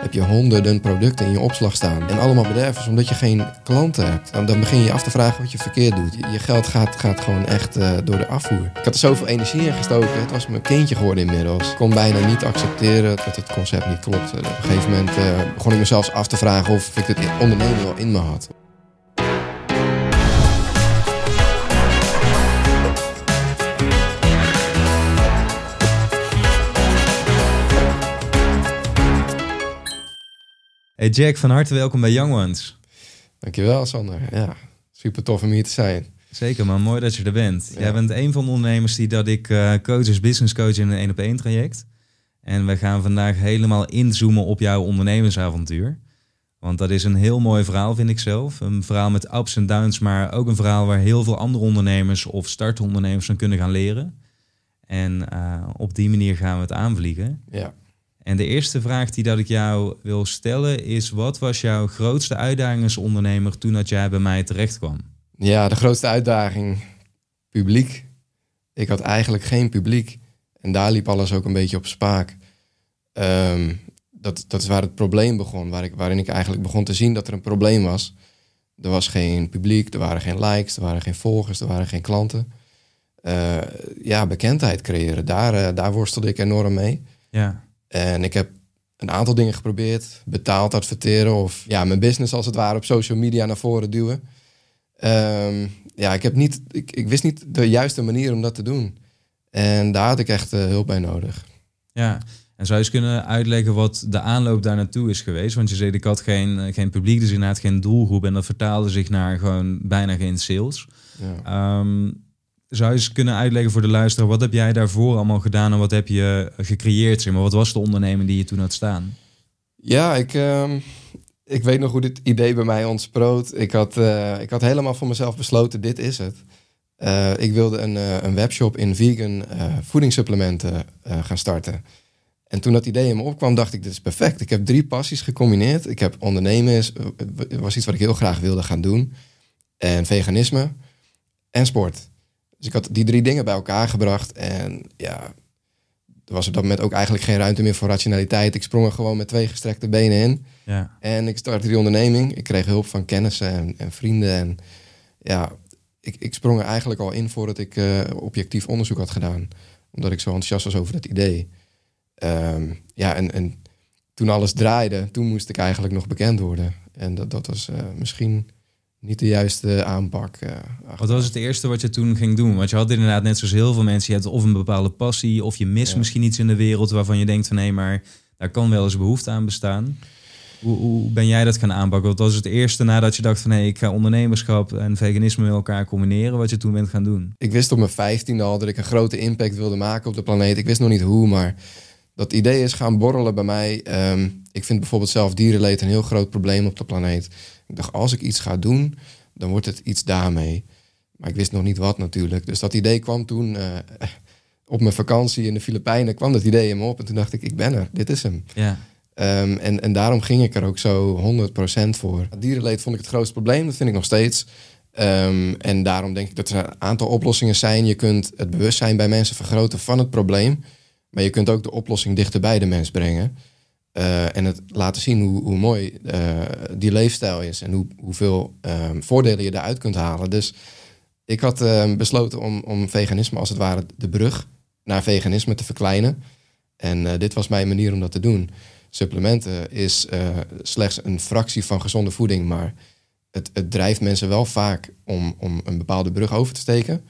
heb je honderden producten in je opslag staan. En allemaal bedervers omdat je geen klanten hebt. Dan, dan begin je af te vragen wat je verkeerd doet. Je, geld gaat, gaat gewoon echt eh, door de afvoer. Ik had er zoveel energie in gestoken. Het was mijn kindje geworden inmiddels. Ik kon bijna niet accepteren dat het concept niet klopt. op een gegeven moment eh, begon ik mezelf af te vragen of ik het ondernemen wel in me had. Hey Jack, van harte welkom bij Young Ones. Dankjewel Sander. Ja, super tof om hier te zijn. Zeker man, mooi dat je er bent. Jij bent een van de ondernemers die dat ik uh, coach als business coach in een 1 op 1 traject. En we gaan vandaag helemaal inzoomen op jouw ondernemersavontuur. Want dat is een heel mooi verhaal, vind ik zelf. Een verhaal met ups en downs, maar ook een verhaal waar heel veel andere ondernemers of startondernemers van kunnen gaan leren. En uh, op die manier gaan we het aanvliegen. Ja. En de eerste vraag die dat ik jou wil stellen is: wat was jouw grootste uitdaging als ondernemer toen dat jij bij mij terecht kwam? Ja, de grootste uitdaging: publiek. Ik had eigenlijk geen publiek. En daar liep alles ook een beetje op spaak. Um, dat, dat is waar het probleem begon. Waar ik, waarin ik eigenlijk begon te zien dat er een probleem was. Er was geen publiek, er waren geen likes, er waren geen volgers, er waren geen klanten. Uh, ja, bekendheid creëren, daar, uh, daar worstelde ik enorm mee. Ja. En ik heb een aantal dingen geprobeerd. Betaald adverteren of ja, mijn business als het ware op social media naar voren duwen. Um, ja, ik, heb niet, ik, ik wist niet de juiste manier om dat te doen. En daar had ik echt uh, hulp bij nodig. Ja, en zou je eens kunnen uitleggen wat de aanloop daar naartoe is geweest? Want je zei, ik had geen, geen publiek, dus inderdaad geen doelgroep. En dat vertaalde zich naar gewoon bijna geen sales. Ja. Um, zou je eens kunnen uitleggen voor de luisteraar, wat heb jij daarvoor allemaal gedaan en wat heb je gecreëerd? Zeg maar, wat was de onderneming die je toen had staan? Ja, ik, uh, ik weet nog hoe dit idee bij mij ontsproot. Ik had, uh, ik had helemaal voor mezelf besloten, dit is het. Uh, ik wilde een, een webshop in vegan voedingssupplementen gaan starten. En toen dat idee in me opkwam, dacht ik, dit is perfect. Ik heb drie passies gecombineerd. Ik heb ondernemen, was iets wat ik heel graag wilde gaan doen. En veganisme en sport. Dus ik had die drie dingen bij elkaar gebracht. En ja, er was op dat moment ook eigenlijk geen ruimte meer voor rationaliteit. Ik sprong er gewoon met twee gestrekte benen in. Ja. En ik startte die onderneming. Ik kreeg hulp van kennissen en, en vrienden. En ja, ik, ik sprong er eigenlijk al in voordat ik uh, objectief onderzoek had gedaan. Omdat ik zo enthousiast was over dat idee. Um, ja, en, en toen alles draaide, toen moest ik eigenlijk nog bekend worden. En dat, dat was uh, misschien niet de juiste aanpak. Uh, wat was het eerste wat je toen ging doen? Want je had inderdaad net zoals heel veel mensen, je hebt of een bepaalde passie, of je mist ja. misschien iets in de wereld waarvan je denkt van hé, maar daar kan wel eens behoefte aan bestaan. Hoe, hoe, ben jij dat gaan aanpakken? Wat was het eerste nadat je dacht van hé, ik ga ondernemerschap en veganisme met elkaar combineren, wat je toen bent gaan doen? Ik wist op mijn vijftiende al dat ik een grote impact wilde maken op de planeet. Ik wist nog niet hoe, maar dat idee is gaan borrelen bij mij. Um, ik vind bijvoorbeeld zelf dierenleed een heel groot probleem op de planeet. Ik dacht, als ik iets ga doen, dan wordt het iets daarmee. Maar ik wist nog niet wat natuurlijk. Dus dat idee kwam toen uh, op mijn vakantie in de Filipijnen, kwam dat idee in me op. En toen dacht ik, ik ben er, dit is hem. Ja. Um, en, en daarom ging ik er ook zo 100% voor. Dierenleed vond ik het grootste probleem, dat vind ik nog steeds. Um, en daarom denk ik dat er een aantal oplossingen zijn. Je kunt het bewustzijn bij mensen vergroten van het probleem. Maar je kunt ook de oplossing dichter bij de mens brengen. Uh, en het laten zien hoe, hoe mooi uh, die leefstijl is en hoe, hoeveel um, voordelen je daaruit kunt halen. Dus ik had uh, besloten om, om veganisme als het ware de brug naar veganisme te verkleinen. En dit was mijn manier om dat te doen. Supplementen is slechts een fractie van gezonde voeding, maar het, het drijft mensen wel vaak om, om een bepaalde brug over te steken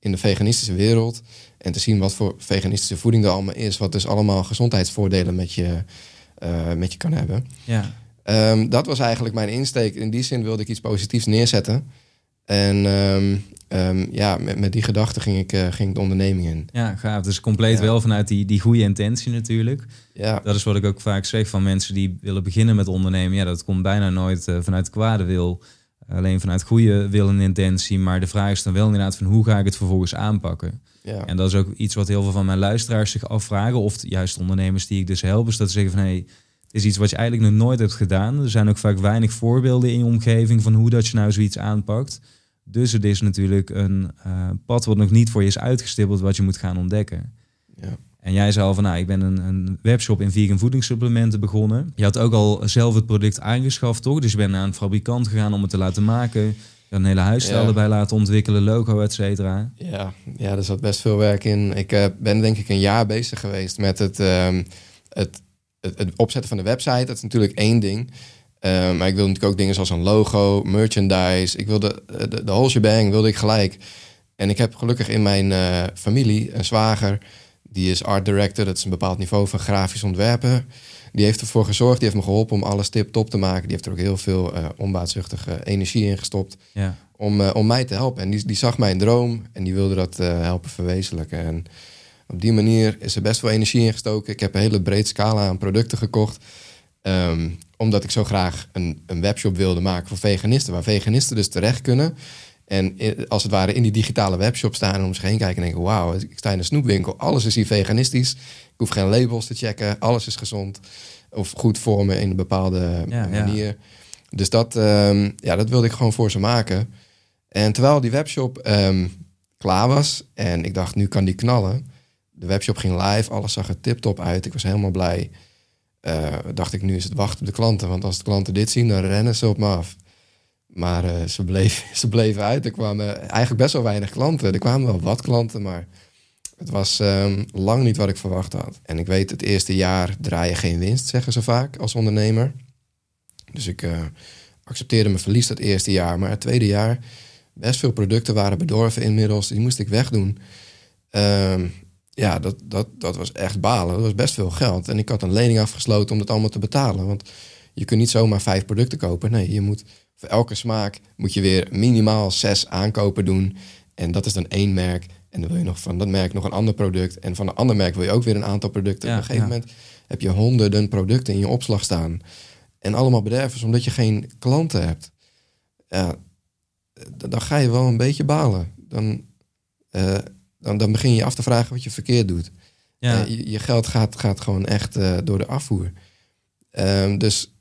in de veganistische wereld. En te zien wat voor veganistische voeding er allemaal is. Wat dus allemaal gezondheidsvoordelen met je, uh, met je kan hebben. Ja. Um, dat was eigenlijk mijn insteek. In die zin wilde ik iets positiefs neerzetten. En um, um, ja, met, met die gedachte ging ik, uh, ging ik de onderneming in. Ja, gaaf. Dus compleet ja. wel vanuit die, die goede intentie natuurlijk. Ja. Dat is wat ik ook vaak zeg van mensen die willen beginnen met ondernemen. Ja, dat komt bijna nooit uh, vanuit kwade wil. Alleen vanuit goede wil en intentie. Maar de vraag is dan wel inderdaad van hoe ga ik het vervolgens aanpakken? Ja. En dat is ook iets wat heel veel van mijn luisteraars zich afvragen. Of juist ondernemers die ik dus help. Is dat ze zeggen van hé, hey, het is iets wat je eigenlijk nog nooit hebt gedaan. Er zijn ook vaak weinig voorbeelden in je omgeving van hoe dat je nou zoiets aanpakt. Dus het is natuurlijk een uh, pad wat nog niet voor je is uitgestippeld wat je moet gaan ontdekken. En jij zei al van, nou, ik ben een, een webshop in vegan voedingssupplementen begonnen. Je had ook al zelf het product aangeschaft, toch? Dus je bent naar een fabrikant gegaan om het te laten maken. Je had een hele huisstijl Ja. erbij laten ontwikkelen, logo, et cetera. Ja, ja, er zat best veel werk in. Ik eh, ben denk ik een jaar bezig geweest met het, ehm, het, het, het opzetten van de website. Dat is natuurlijk één ding. Eh, maar ik wilde natuurlijk ook dingen zoals een logo, merchandise. Ik wilde eh, de, de whole shebang wilde ik gelijk. En ik heb gelukkig in mijn familie een zwager. Die is art director. Dat is een bepaald niveau van grafisch ontwerpen. Die heeft ervoor gezorgd. Die heeft me geholpen om alles tip-top te maken. Die heeft er ook heel veel eh onbaatzuchtige energie in gestopt Ja, om, eh, om mij te helpen. En die, die zag mijn droom en die wilde dat eh, helpen verwezenlijken. En op die manier is er best veel energie in gestoken. Ik heb een hele breed scala aan producten gekocht. Ehm, omdat ik zo graag een, een webshop wilde maken voor veganisten. Waar veganisten dus terecht kunnen. En i- als het ware in die digitale webshop staan en om zich heen kijken en denken... wauw, ik sta in een snoepwinkel, alles is hier veganistisch. Ik hoef geen labels te checken, alles is gezond. Of goed voor me in een bepaalde Ja, ja. manier. Dus dat, ehm, ja, dat wilde ik gewoon voor ze maken. En terwijl die webshop ehm, klaar was en ik dacht, nu kan die knallen. De webshop ging live, alles zag er tip-top uit. Ik was helemaal blij. Eh, dacht ik, nu is het wachten op de klanten. Want als de klanten dit zien, dan rennen ze op me af. Maar eh, ze, bleef, ze bleven uit. Er kwamen eigenlijk best wel weinig klanten. Er kwamen wel wat klanten, maar het was ehm, lang niet wat ik verwacht had. En ik weet, het eerste jaar draai je geen winst, zeggen ze vaak als ondernemer. Dus ik eh, accepteerde mijn verlies dat eerste jaar. Maar het tweede jaar, best veel producten waren bedorven inmiddels. Die moest ik wegdoen. Ehm, ja, dat, dat, dat was echt balen. Dat was best veel geld. En ik had een lening afgesloten om dat allemaal te betalen. Want je kunt niet zomaar vijf producten kopen. Nee, je moet voor elke smaak moet je weer minimaal zes aankopen doen. En dat is dan één merk. En dan wil je nog van dat merk nog een ander product. En van een ander merk wil je ook weer een aantal producten. Ja, Op een gegeven ja. moment heb je honderden producten in je opslag staan. En allemaal bedervers, omdat je geen klanten hebt. Ja, dan ga je wel een beetje balen. Dan, eh, dan, dan begin je af te vragen wat je verkeerd doet. ja. Eh, je, je geld gaat, gaat gewoon echt eh, door de afvoer. Ehm, dus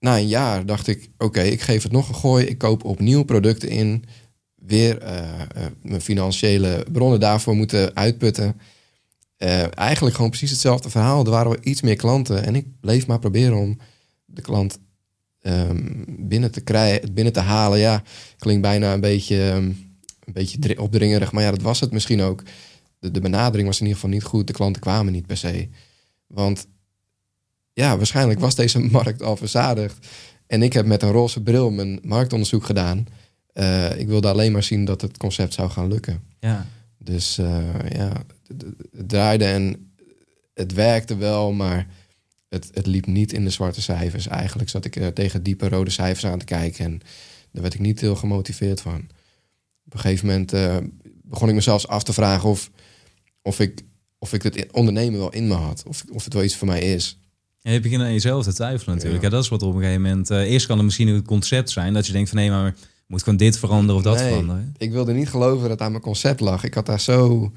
na een jaar dacht ik, oké, ik geef het nog een gooi. Ik koop opnieuw producten in. Weer eh, eh, mijn financiële bronnen daarvoor moeten uitputten. Eh, eigenlijk gewoon precies hetzelfde verhaal. Er waren wel iets meer klanten. En ik bleef maar proberen om de klant ehm, binnen te krijgen, binnen te halen. Ja, klinkt bijna een beetje, ehm, een beetje dri- opdringerig. Maar ja, dat was het misschien ook de, de benadering was in ieder geval niet goed. De klanten kwamen niet per se. Want ja, waarschijnlijk was deze markt al verzadigd. En ik heb met een roze bril mijn marktonderzoek gedaan. Eh, ik wilde alleen maar zien dat het concept zou gaan lukken. ja. Dus eh, ja, het, draaide en het werkte wel, maar het, het liep niet in de zwarte cijfers. Eigenlijk zat ik eh, tegen diepe rode cijfers aan te kijken en daar werd ik niet heel gemotiveerd van. Op een gegeven moment begon ik mezelf af te vragen of, of, ik, of ik het ondernemen wel in me had. Of, of het wel iets voor mij is. Ja, je begint aan jezelf te twijfelen natuurlijk. Ja. Ja. dat is wat op een gegeven moment... eh, eerst kan het misschien een concept zijn dat je denkt van... nee, maar moet gewoon dit veranderen of dat Nee. veranderen. Ik wilde niet geloven dat het aan mijn concept lag. Ik had daar zo,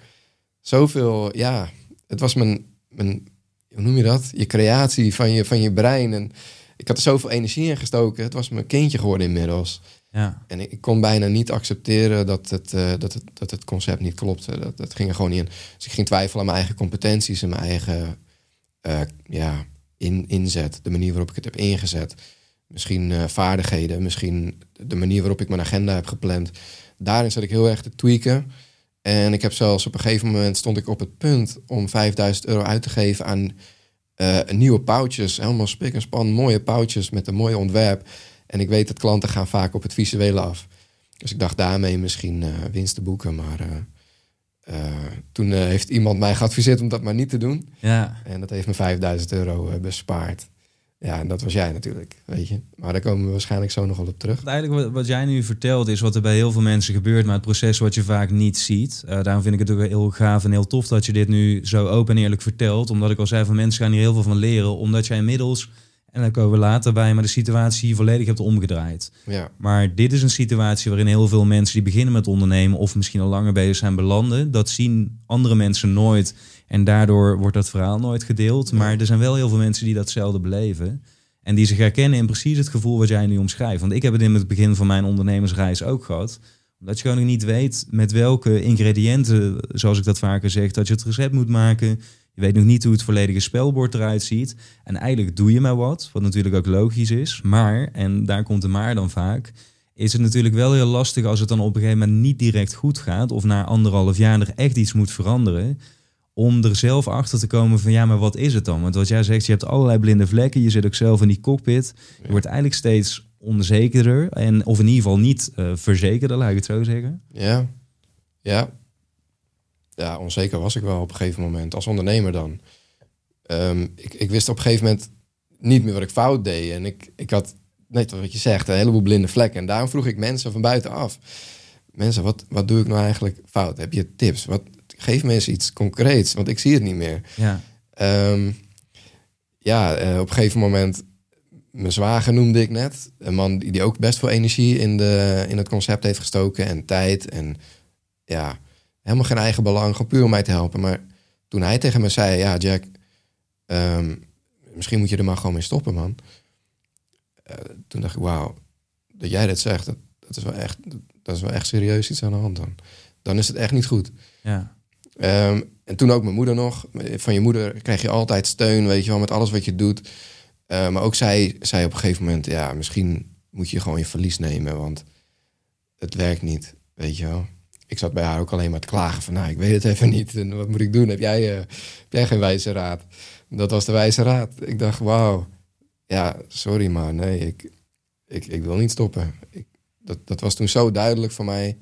zoveel, ja, het was mijn, mijn, hoe noem je dat? Je creatie van je, van je brein. En ik had er zoveel energie in gestoken. Het was mijn kindje geworden inmiddels. Ja, En ik, ik kon bijna niet accepteren dat het, eh, dat het, dat het concept niet klopte. Dat, dat ging er gewoon niet in. Dus ik ging twijfelen aan mijn eigen competenties en mijn eigen eh, ja, in, inzet. De manier waarop ik het heb ingezet. Misschien eh, vaardigheden, misschien de manier waarop ik mijn agenda heb gepland. Daarin zat ik heel erg te tweaken. En ik heb zelfs op een gegeven moment stond ik op het punt om 5000 euro uit te geven aan eh, nieuwe pouches. Helemaal spik en span, mooie pouches met een mooi ontwerp. En ik weet dat klanten gaan vaak op het visuele af. Dus ik dacht daarmee misschien eh, winst te boeken. Maar eh, toen eh, heeft iemand mij geadviseerd om dat maar niet te doen. ja. En dat heeft me 5000 euro eh, bespaard. Ja, en dat was jij natuurlijk, weet je. Maar daar komen we waarschijnlijk zo nog wel op terug. Eigenlijk wat, wat jij nu vertelt is wat er bij heel veel mensen gebeurt, maar het proces wat je vaak niet ziet. Daarom vind ik het ook heel gaaf en heel tof dat je dit nu zo open en eerlijk vertelt. Omdat ik al zei van mensen gaan hier heel veel van leren, omdat jij inmiddels, en daar komen we later bij, maar de situatie volledig hebt omgedraaid. Ja, Maar dit is een situatie waarin heel veel mensen die beginnen met ondernemen of misschien al langer bezig zijn belanden. Dat zien andere mensen nooit en daardoor wordt dat verhaal nooit gedeeld. Maar er zijn wel heel veel mensen die datzelfde beleven. En die zich herkennen in precies het gevoel wat jij nu omschrijft. Want ik heb het in het begin van mijn ondernemersreis ook gehad. Omdat je gewoon nog niet weet met welke ingrediënten, zoals ik dat vaker zeg, dat je het recept moet maken. Je weet nog niet hoe het volledige spelbord eruit ziet. En eigenlijk doe je maar wat, wat natuurlijk ook logisch is. Maar, en daar komt de maar dan vaak, is het natuurlijk wel heel lastig als het dan op een gegeven moment niet direct goed gaat. Of na anderhalf jaar er echt iets moet veranderen om er zelf achter te komen van ja, maar wat is het dan? Want wat jij zegt, je hebt allerlei blinde vlekken, je zit ook zelf in die cockpit. Je wordt eigenlijk steeds onzekerder en of in ieder geval niet uh, verzekerder, laat ik het zo zeggen. Ja, ja. Ja, onzeker was ik wel op een gegeven moment, als ondernemer dan. Ehm, ik, ik wist op een gegeven moment niet meer wat ik fout deed. En ik, ik had, net wat je zegt, een heleboel blinde vlekken. En daarom vroeg ik mensen van buitenaf. Mensen, wat, wat doe ik nou eigenlijk fout? Heb je tips? Wat, geef me eens iets concreets, want ik zie het niet meer. Ja, um, ja uh, op een gegeven moment, mijn zwager noemde ik net. Een man die, die ook best veel energie in, de, in het concept heeft gestoken en tijd. En ja, helemaal geen eigen belang, gewoon puur om mij te helpen. Maar toen hij tegen me zei, ja Jack, um, misschien moet je er maar gewoon mee stoppen, man. Uh, toen dacht ik, wauw, dat jij dit zegt, dat, dat, is wel echt, dat is wel echt serieus iets aan de hand dan. Dan is het echt niet goed. Ja. Um, en toen ook mijn moeder nog. Van je moeder krijg je altijd steun, weet je wel, met alles wat je doet. Uh, maar ook zij zei op een gegeven moment, ja, misschien moet je gewoon je verlies nemen, want het werkt niet, weet je wel. Ik zat bij haar ook alleen maar te klagen van, nou, ik weet het even niet. En wat moet ik doen? Heb jij, uh, heb jij geen wijze raad? Dat was de wijze raad. Ik dacht, wauw, ja, sorry maar, nee, ik, ik, ik wil niet stoppen. Dat, dat was toen zo duidelijk voor mij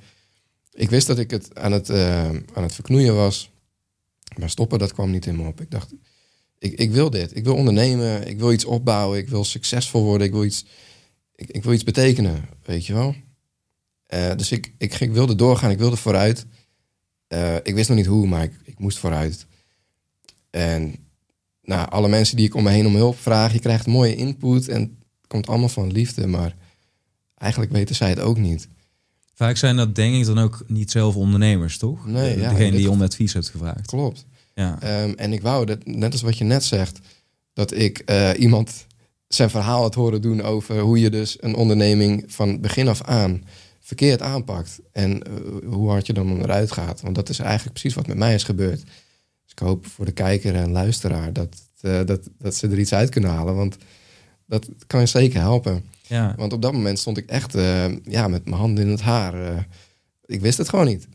ik wist dat ik het aan het, uh, aan het verknoeien was. Maar stoppen, dat kwam niet in me op. Ik dacht, ik, ik wil dit. Ik wil ondernemen. Ik wil iets opbouwen. Ik wil succesvol worden. Ik wil iets, ik wil iets betekenen, weet je wel. Uh, dus ik, ik, ik, wilde doorgaan. Ik wilde vooruit. Uh, ik wist nog niet hoe, maar ik, ik moest vooruit. En nou, alle mensen die ik om me heen om hulp vraag, je krijgt mooie input en het komt allemaal van liefde, maar eigenlijk weten zij het ook niet. Vaak zijn dat denk ik dan ook niet zelf ondernemers, toch? Nee, ja, Degene die je om advies hebt gevraagd. Klopt. Ja. Um, en ik wou, dat, net als wat je net zegt, dat ik uh, iemand zijn verhaal had horen doen over hoe je dus een onderneming van begin af aan verkeerd aanpakt. En uh, hoe hard je dan onderuit gaat. Want dat is eigenlijk precies wat met mij is gebeurd. Dus ik hoop voor de kijker en luisteraar dat, uh, dat, dat ze er iets uit kunnen halen. Want dat kan je zeker helpen. Ja. Want op dat moment stond ik echt uh, ja, met mijn handen in het haar. Ik wist het gewoon niet.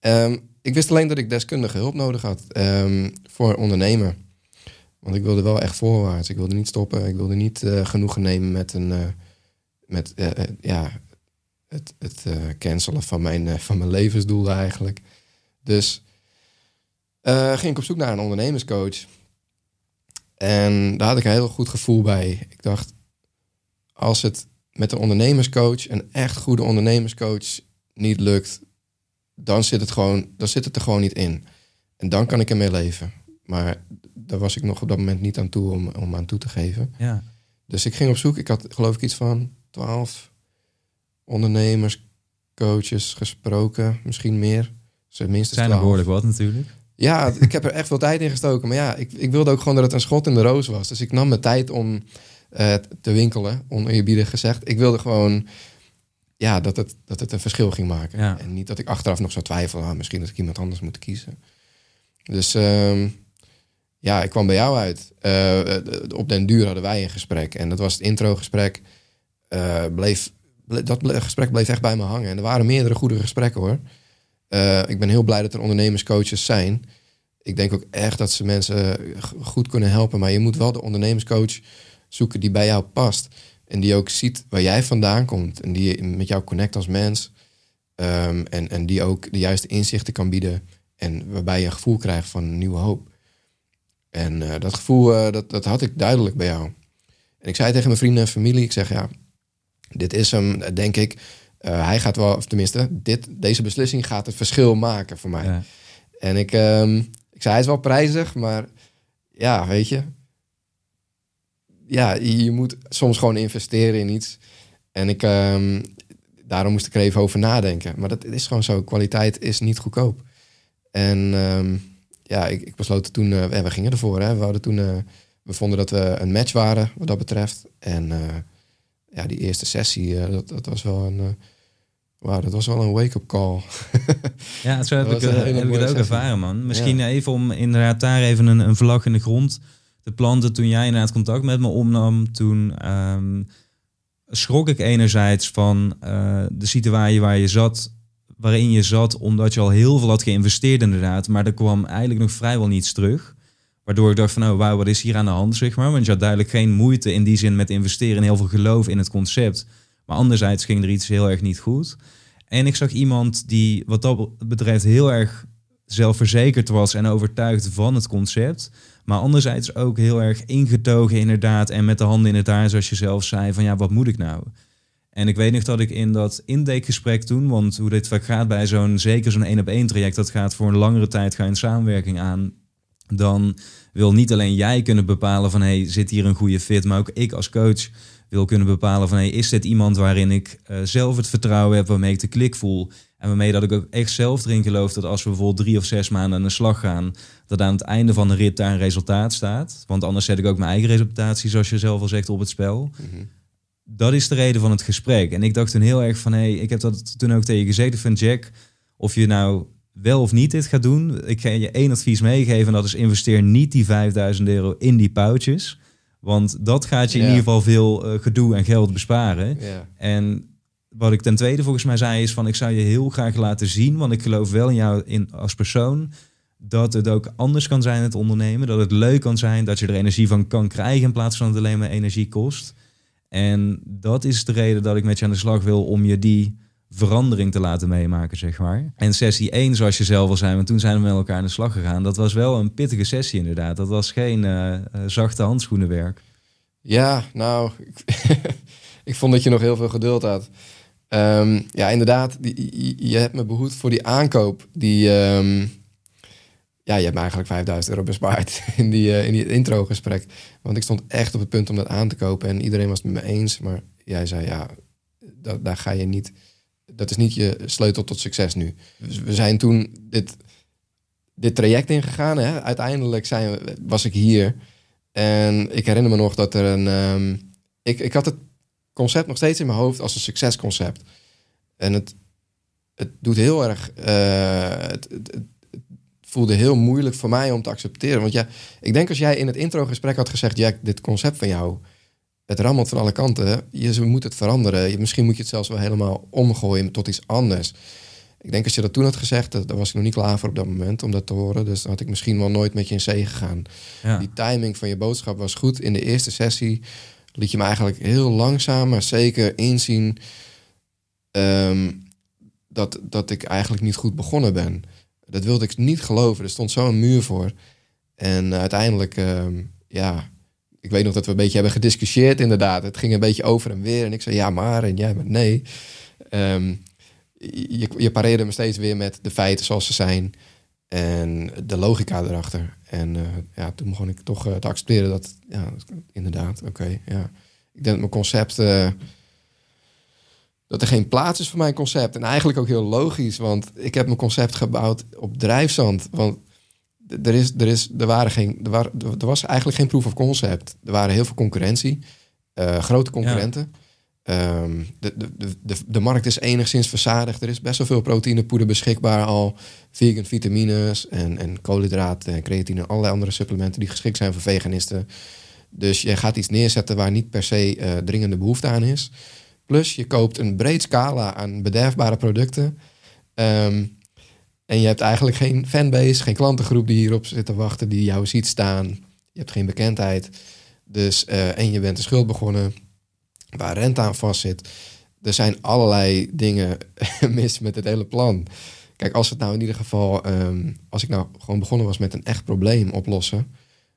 Um, ik wist alleen dat ik deskundige hulp nodig had um, voor ondernemen. Want ik wilde wel echt voorwaarts. Ik wilde niet stoppen. Ik wilde niet genoegen nemen met, een, met ja, het, het cancelen van mijn, van mijn levensdoelen eigenlijk. Dus ging ik op zoek naar een ondernemerscoach. En daar had ik een heel goed gevoel bij. Ik dacht, als het met een ondernemerscoach, een echt goede ondernemerscoach, niet lukt, dan zit het, gewoon, dan zit het er gewoon niet in. En dan kan ik ermee leven. Maar daar was ik nog op dat moment niet aan toe om, om aan toe te geven. Ja. Dus ik ging op zoek. Ik had geloof ik iets van twaalf ondernemerscoaches gesproken. Misschien meer. Ze minstens zijn er behoorlijk wat natuurlijk. Ja, ik heb er echt veel tijd in gestoken. Maar ja, ik, ik wilde ook gewoon dat het een schot in de roos was. Dus ik nam mijn tijd om uh, te winkelen, oneerbiedig gezegd. Ik wilde gewoon ja, dat, het, dat het een verschil ging maken. Ja. En niet dat ik achteraf nog zou twijfelen, ah, misschien dat ik iemand anders moet kiezen. Dus uh, ja, ik kwam bij jou uit. Uh, op den duur hadden wij een gesprek. En dat was het introgesprek. Uh, bleef, dat gesprek bleef echt bij me hangen. En er waren meerdere goede gesprekken hoor. ik ben heel blij dat er ondernemerscoaches zijn. Ik denk ook echt dat ze mensen goed kunnen helpen. Maar je moet wel de ondernemerscoach zoeken die bij jou past. En die ook ziet waar jij vandaan komt. En die met jou connect als mens. Um, en, en die ook de juiste inzichten kan bieden. En waarbij je een gevoel krijgt van nieuwe hoop. En uh, dat gevoel, dat, dat had ik duidelijk bij jou. En ik zei tegen mijn vrienden en familie, ik zeg ja, dit is hem, denk ik. Uh, hij gaat wel, of tenminste, dit, deze beslissing gaat het verschil maken voor mij. Ja. En ik, um, ik zei, hij is wel prijzig, maar ja, weet je, ja, je moet soms gewoon investeren in iets. En ik, um, daarom moest ik er even over nadenken. Maar dat is gewoon zo. Kwaliteit is niet goedkoop. En um, ja, ik, ik besloot toen, uh, we gingen ervoor. Hè. We hadden toen, uh, we vonden dat we een match waren wat dat betreft. En ja, die eerste sessie, dat, dat was wel een, Wauw, dat was wel een wake-up call. ja, zo heb Dat ik, eh, heb ik het ook sessie. ervaren, man. Misschien even om inderdaad daar even een, een vlag in de grond te planten. Toen jij inderdaad contact met me opnam, toen ehm, schrok ik enerzijds van eh, de situatie waar je zat, waarin je zat, omdat je al heel veel had geïnvesteerd inderdaad. Maar er kwam eigenlijk nog vrijwel niets terug. Waardoor ik dacht van, oh wauw, wat is hier aan de hand, zeg maar. Want je had duidelijk geen moeite in die zin met investeren en heel veel geloof in het concept. Maar anderzijds ging er iets heel erg niet goed. En ik zag iemand die wat dat betreft heel erg zelfverzekerd was en overtuigd van het concept. Maar anderzijds ook heel erg ingetogen inderdaad en met de handen in het haar, zoals je zelf zei, van ja, wat moet ik nou? En ik weet nog dat ik in dat intakegesprek toen, want hoe dit vaak gaat bij zo'n, zeker zo'n één op één traject, dat gaat voor een langere tijd, ga je samenwerking aan. Dan wil niet alleen jij kunnen bepalen van, hey, zit hier een goede fit, maar ook ik als coach wil kunnen bepalen van, hey, is dit iemand waarin ik eh, zelf het vertrouwen heb, waarmee ik de klik voel en waarmee dat ik ook echt zelf erin geloof dat als we bijvoorbeeld drie of zes maanden aan de slag gaan, dat aan het einde van de rit daar een resultaat staat. Want anders zet ik ook mijn eigen reputatie, zoals je zelf al zegt, op het spel. Dat is de reden van het gesprek. En ik dacht toen heel erg van, hé, hey, ik heb dat toen ook tegen je gezegd van Jack, of je nou wel of niet dit gaat doen. Ik ga je één advies meegeven en dat is investeer niet die 5000 euro in die pouches. Want dat gaat je in Ja. ieder geval veel eh, gedoe en geld besparen. Ja. En wat ik ten tweede volgens mij zei is van ik zou je heel graag laten zien, want ik geloof wel in jou in, als persoon dat het ook anders kan zijn het ondernemen, dat het leuk kan zijn, dat je er energie van kan krijgen in plaats van dat het alleen maar energie kost. En dat is de reden dat ik met je aan de slag wil om je die verandering te laten meemaken, zeg maar. En sessie 1, zoals je zelf al zei, want toen zijn we met elkaar aan de slag gegaan. Dat was wel een pittige sessie inderdaad. Dat was geen eh, eh, zachte handschoenenwerk. Ja, nou, ik, vond dat je nog heel veel geduld had. Ehm, ja, inderdaad, je- hebt me behoed voor die aankoop. Die, ehm, ja, je hebt me eigenlijk 5000 euro bespaard in die, eh, in die intro-gesprek. Want ik stond echt op het punt om dat aan te kopen. En iedereen was het met me eens. Maar jij zei, ja, daar ga je niet... Dat is niet je sleutel tot succes nu. Dus we zijn toen dit, dit traject ingegaan. Hè? Uiteindelijk zijn was ik hier. En ik herinner me nog dat er een... ehm, ik, ik had het concept nog steeds in mijn hoofd als een succesconcept. En het, het doet heel erg... eh, het voelde heel moeilijk voor mij om te accepteren. Want ja, ik denk als jij in het introgesprek had gezegd... Jack, dit concept van jou, het rammelt van alle kanten. Je moet het veranderen. Misschien moet je het zelfs wel helemaal omgooien tot iets anders. Ik denk als je dat toen had gezegd, dat- daar was ik nog niet klaar voor op dat moment om dat te horen. Dus dan had ik misschien wel nooit met je in zee gegaan. Ja. Die timing van je boodschap was goed. In de eerste sessie liet je me eigenlijk heel langzaam, maar zeker inzien ehm, dat, dat ik eigenlijk niet goed begonnen ben. Dat wilde ik niet geloven. Er stond zo'n muur voor. En uiteindelijk, ehm, ja, ik weet nog dat we een beetje hebben gediscussieerd inderdaad. Het ging een beetje over en weer. En ik zei ja maar en jij met nee. Ehm, je, je pareerde me steeds weer met de feiten zoals ze zijn. En de logica erachter. En eh, ja, toen begon ik toch eh, te accepteren dat, ja, inderdaad, oké, ja. Ik denk dat mijn concept, eh, dat er geen plaats is voor mijn concept. En eigenlijk ook heel logisch, want ik heb mijn concept gebouwd op drijfzand. Want er, is, er, is, er, waren geen, er, waren, er was eigenlijk geen proof of concept. Er waren heel veel concurrentie, eh, grote concurrenten. Ehm, de, de, de, de, de markt is enigszins verzadigd. Er is best wel veel proteïnepoeder beschikbaar al. Vegan vitamines en, en koolhydraten en creatine en allerlei andere supplementen die geschikt zijn voor veganisten. Dus je gaat iets neerzetten waar niet per se eh, dringende behoefte aan is. Plus je koopt een breed scala aan bederfbare producten. Ehm, en je hebt eigenlijk geen fanbase, geen klantengroep die hierop zit te wachten, die jou ziet staan. Je hebt geen bekendheid. Dus, eh, en je bent een schuld begonnen waar rente aan vastzit. Er zijn allerlei dingen mis met het hele plan. Kijk, als het nou in ieder geval, ehm, als ik nou gewoon begonnen was met een echt probleem oplossen,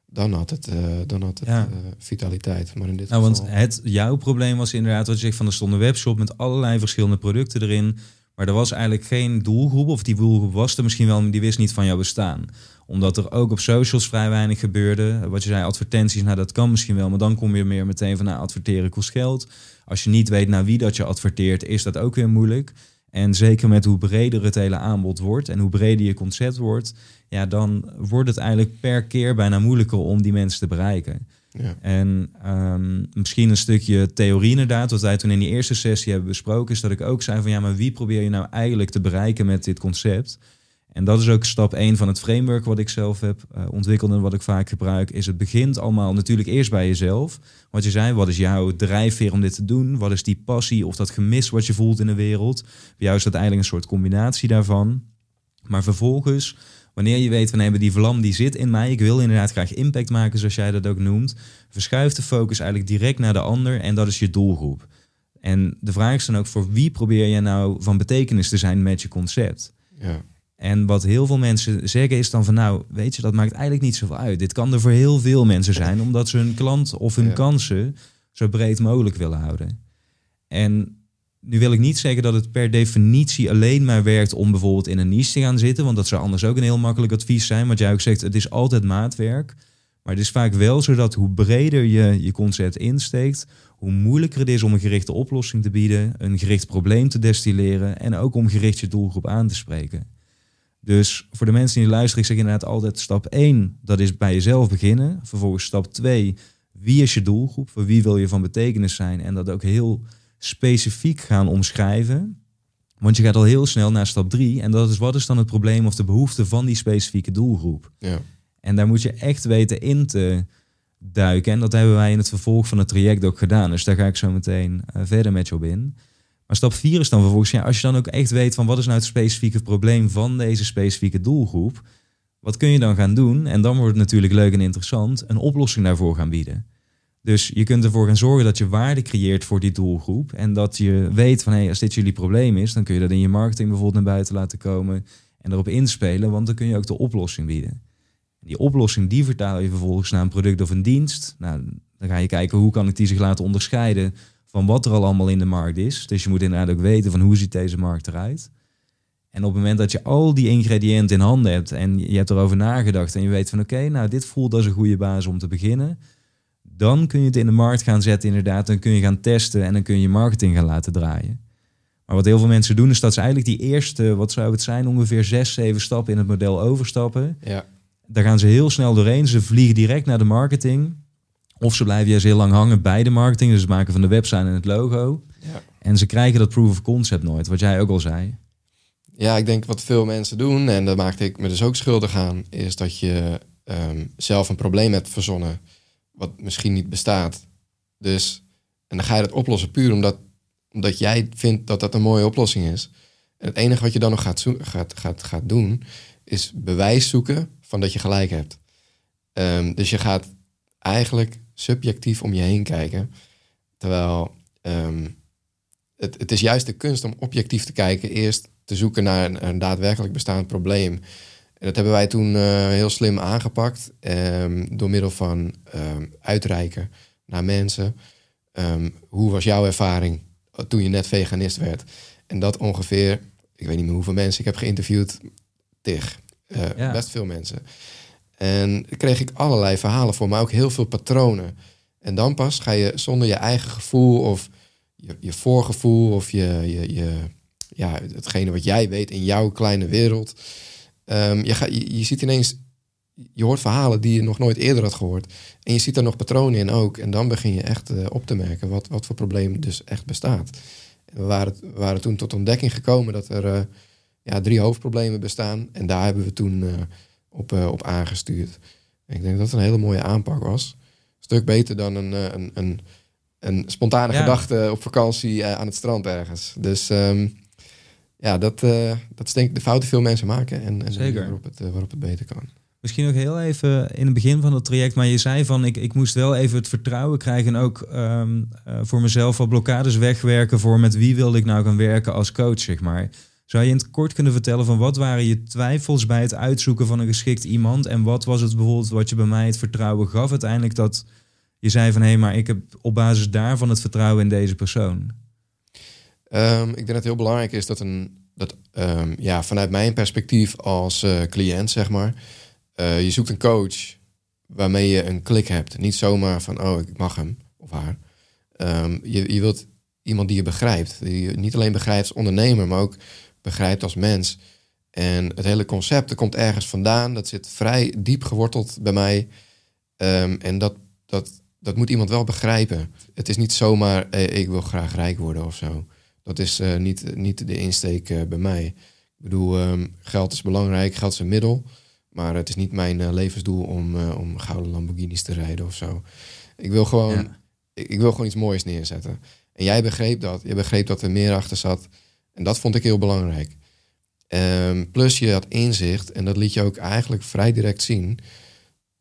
dan had het, eh, dan had het Ja. eh, vitaliteit. Maar in dit Nou, want het, jouw probleem was inderdaad wat je zegt van er stond een webshop met allerlei verschillende producten erin. Maar er was eigenlijk geen doelgroep, of die doelgroep was er misschien wel, maar die wist niet van jouw bestaan. Omdat er ook op socials vrij weinig gebeurde. Wat je zei, advertenties, nou dat kan misschien wel, maar dan kom je meer meteen van nou, adverteren kost geld. Als je niet weet naar wie dat je adverteert, is dat ook weer moeilijk. En zeker met hoe breder het hele aanbod wordt en hoe breder je concept wordt, ja, dan wordt het eigenlijk per keer bijna moeilijker om die mensen te bereiken. En ehm, misschien een stukje theorie inderdaad, wat wij toen in die eerste sessie hebben besproken, is dat ik ook zei van ja, maar wie probeer je nou eigenlijk te bereiken met dit concept? En dat is ook stap 1 van het framework wat ik zelf heb uh, ontwikkeld en wat ik vaak gebruik. Is het begint allemaal natuurlijk eerst bij jezelf. Wat je zei, wat is jouw drijfveer om dit te doen? Wat is die passie of dat gemis wat je voelt in de wereld? Bij jou is dat eigenlijk een soort combinatie daarvan. Maar vervolgens, wanneer je weet van hey, die vlam die zit in mij, ik wil inderdaad graag impact maken zoals jij dat ook noemt, verschuift de focus eigenlijk direct naar de ander en dat is je doelgroep. En de vraag is dan ook voor wie probeer je nou van betekenis te zijn met je concept? Ja. En wat heel veel mensen zeggen is dan van nou, weet je, dat maakt eigenlijk niet zoveel uit. Dit kan er voor heel veel mensen zijn, omdat ze hun klant of hun kansen zo breed mogelijk willen houden. En nu wil ik niet zeggen dat het per definitie alleen maar werkt om bijvoorbeeld in een niche te gaan zitten, want dat zou anders ook een heel makkelijk advies zijn. Want jij ook zegt, het is altijd maatwerk. Maar het is vaak wel zo dat hoe breder je je concept insteekt, hoe moeilijker het is om een gerichte oplossing te bieden, een gericht probleem te destilleren en ook om gericht je doelgroep aan te spreken. Dus voor de mensen die luisteren, ik zeg inderdaad altijd stap 1, dat is bij jezelf beginnen. Vervolgens stap 2, wie is je doelgroep? Voor wie wil je van betekenis zijn? En dat ook heel specifiek gaan omschrijven. Want je gaat al heel snel naar stap 3 en dat is wat is dan het probleem of de behoefte van die specifieke doelgroep? Ja. En daar moet je echt weten in te duiken. En dat hebben wij in het vervolg van het traject ook gedaan. Dus daar ga ik zo meteen uh, verder met je op in. Maar stap 4 is dan vervolgens, ja, als je dan ook echt weet van wat is nou het specifieke probleem van deze specifieke doelgroep, wat kun je dan gaan doen? En dan wordt het natuurlijk leuk en interessant, een oplossing daarvoor gaan bieden. Dus je kunt ervoor gaan zorgen dat je waarde creëert voor die doelgroep. En dat je weet van hé, hey, als dit jullie probleem is, dan kun je dat in je marketing bijvoorbeeld naar buiten laten komen en erop inspelen, want dan kun je ook de oplossing bieden. Die oplossing die vertaal je vervolgens naar een product of een dienst. Nou, dan ga je kijken hoe kan ik die zich laten onderscheiden van wat er al allemaal in de markt is. Dus je moet inderdaad ook weten van hoe ziet deze markt eruit. En op het moment dat je al die ingrediënten in handen hebt en je hebt erover nagedacht en je weet van oké, nou dit voelt als een goede basis om te beginnen, dan kun je het in de markt gaan zetten inderdaad. Dan kun je gaan testen en dan kun je marketing gaan laten draaien. Maar wat heel veel mensen doen is dat ze eigenlijk die eerste, wat zou het zijn, ongeveer zes, zeven stappen in het model overstappen. Ja. Daar gaan ze heel snel doorheen. Ze vliegen direct naar de marketing. Of ze blijven juist heel lang hangen bij de marketing. Dus het maken van de website en het logo. Ja. En ze krijgen dat proof of concept nooit, wat jij ook al zei. Ja, ik denk wat veel mensen doen, en daar maakte ik me dus ook schuldig aan, is dat je ehm, zelf een probleem hebt verzonnen wat misschien niet bestaat. Dus, en dan ga je dat oplossen puur omdat, omdat jij vindt dat dat een mooie oplossing is. En het enige wat je dan nog gaat, gaat, gaat, gaat doen, is bewijs zoeken van dat je gelijk hebt. Ehm, dus je gaat eigenlijk subjectief om je heen kijken. Terwijl ehm, het, het is juist de kunst om objectief te kijken. Eerst te zoeken naar een, een daadwerkelijk bestaand probleem. En dat hebben wij toen uh, heel slim aangepakt. Um, door middel van uitreiken naar mensen. hoe was jouw ervaring toen je net veganist werd? En dat ongeveer, ik weet niet meer hoeveel mensen ik heb geïnterviewd. Tig. Uh, ja. Best veel mensen. En kreeg ik allerlei verhalen voor, maar ook heel veel patronen. En dan pas ga je zonder je eigen gevoel of je, je voorgevoel of je, je, je, ja, hetgene wat jij weet in jouw kleine wereld. Um, je, ga, je, je ziet ineens, je hoort verhalen die je nog nooit eerder had gehoord. En je ziet er nog patronen in ook. En dan begin je echt uh, op te merken wat, wat voor probleem dus echt bestaat. En we waren, waren toen tot ontdekking gekomen dat er uh, ja, drie hoofdproblemen bestaan. En daar hebben we toen uh, op, op aangestuurd. En ik denk dat het een hele mooie aanpak was. Een stuk beter dan een, een, een, een spontane ja. gedachte op vakantie aan het strand ergens. Dus um, ja, dat, uh, dat is denk ik de fouten veel mensen maken. En, en Zeker. Waarop, het, waarop het beter kan. Misschien nog heel even in het begin van het traject, maar je zei van ik, ik moest wel even het vertrouwen krijgen en ook um, uh, voor mezelf wat blokkades wegwerken voor met wie wilde ik nou gaan werken als coach, zeg maar. Zou je in het kort kunnen vertellen van wat waren je twijfels bij het uitzoeken van een geschikt iemand en wat was het bijvoorbeeld wat je bij mij het vertrouwen gaf uiteindelijk dat je zei van hé, hey, maar ik heb op basis daarvan het vertrouwen in deze persoon? Um, ik denk dat het heel belangrijk is dat een dat um, ja, vanuit mijn perspectief als uh, cliënt, zeg maar, uh, je zoekt een coach waarmee je een klik hebt. Niet zomaar van oh, ik mag hem of haar. Um, je, je wilt iemand die je begrijpt. Die je niet alleen begrijpt als ondernemer, maar ook begrijpt als mens. En het hele concept, er komt ergens vandaan. Dat zit vrij diep geworteld bij mij. En dat, dat dat moet iemand wel begrijpen. Het is niet zomaar, eh, ik wil graag rijk worden of zo. Dat is eh, niet, niet de insteek eh, bij mij. Ik bedoel, ehm, geld is belangrijk, geld is een middel. Maar het is niet mijn eh, levensdoel om, om gouden Lamborghinis te rijden of zo. Ik wil gewoon, Ja. ik, ik wil gewoon iets moois neerzetten. En jij begreep dat. Je begreep dat er meer achter zat. En dat vond ik heel belangrijk. Ehm, plus je had inzicht, en dat liet je ook eigenlijk vrij direct zien,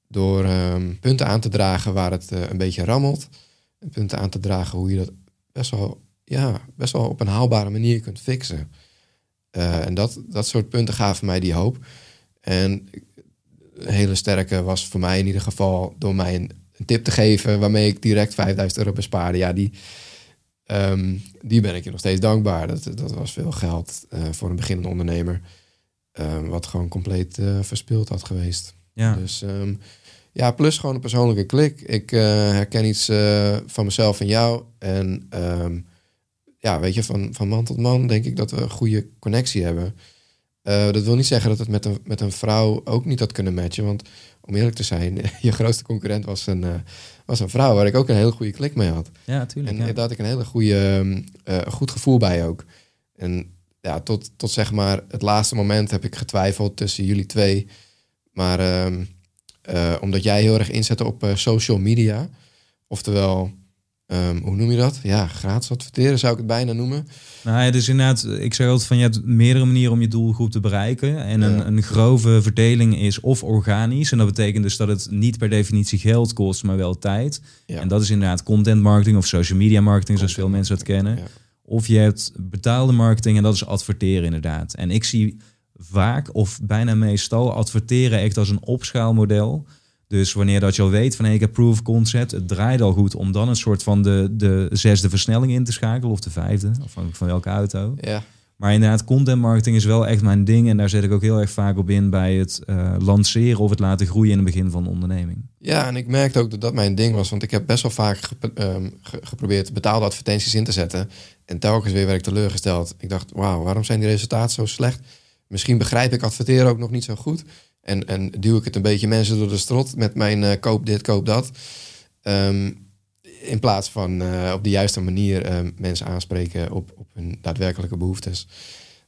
door ehm, punten aan te dragen waar het een beetje rammelt. En punten aan te dragen hoe je dat best wel, ja, best wel op een haalbare manier kunt fixen. Eh, en dat, dat soort punten gaven mij die hoop. En een hele sterke was voor mij in ieder geval door mij een, een tip te geven waarmee ik direct 5000 euro bespaarde. Ja, die, ehm, die ben ik je nog steeds dankbaar. Dat, dat was veel geld eh, voor een beginnende ondernemer. ehm, wat gewoon compleet eh, verspild had geweest. Ja. Dus ehm, ja, plus gewoon een persoonlijke klik. Ik eh, herken iets eh, van mezelf en jou. En ehm, ja, weet je, van, van man tot man denk ik dat we een goede connectie hebben. Eh, dat wil niet zeggen dat het met een, met een vrouw ook niet had kunnen matchen. Want om eerlijk te zijn, je grootste concurrent was een, eh, was een vrouw waar ik ook een hele goede klik mee had. ja, tuurlijk. En ja. daar had ik een hele goede, ehm, eh, goed gevoel bij ook. En ja, tot, tot zeg maar het laatste moment heb ik getwijfeld tussen jullie twee. Maar ehm, eh, omdat jij heel erg inzette op social media, oftewel, ehm, hoe noem je dat? Ja, gratis adverteren zou ik het bijna noemen. Nou ja, dus inderdaad, ik zeg altijd van je hebt meerdere manieren om je doelgroep te bereiken. En een, Ja. een grove verdeling is of organisch. En dat betekent dus dat het niet per definitie geld kost, maar wel tijd. Ja. En dat is inderdaad content marketing of social media marketing, zoals veel mensen dat kennen. Ja. Of je hebt betaalde marketing en dat is adverteren inderdaad. En ik zie vaak of bijna meestal adverteren echt als een opschaalmodel. Dus wanneer dat je al weet van hey, ik heb proof of concept, het draait al goed om dan een soort van de, de zesde versnelling in te schakelen of de vijfde, afhankelijk van welke auto. Ja, Maar inderdaad, content marketing is wel echt mijn ding en daar zet ik ook heel erg vaak op in bij het eh, lanceren of het laten groeien in het begin van de onderneming. Ja, en ik merkte ook dat dat mijn ding was. Want ik heb best wel vaak ehm, ge- geprobeerd betaalde advertenties in te zetten. En telkens weer werd ik teleurgesteld. Ik dacht, wauw, waarom zijn die resultaten zo slecht? Misschien begrijp ik adverteren ook nog niet zo goed. En, en duw ik het een beetje mensen door de strot met mijn eh, koop dit, koop dat. Ehm, in plaats van eh, op de juiste manier eh, mensen aanspreken op, op hun daadwerkelijke behoeftes.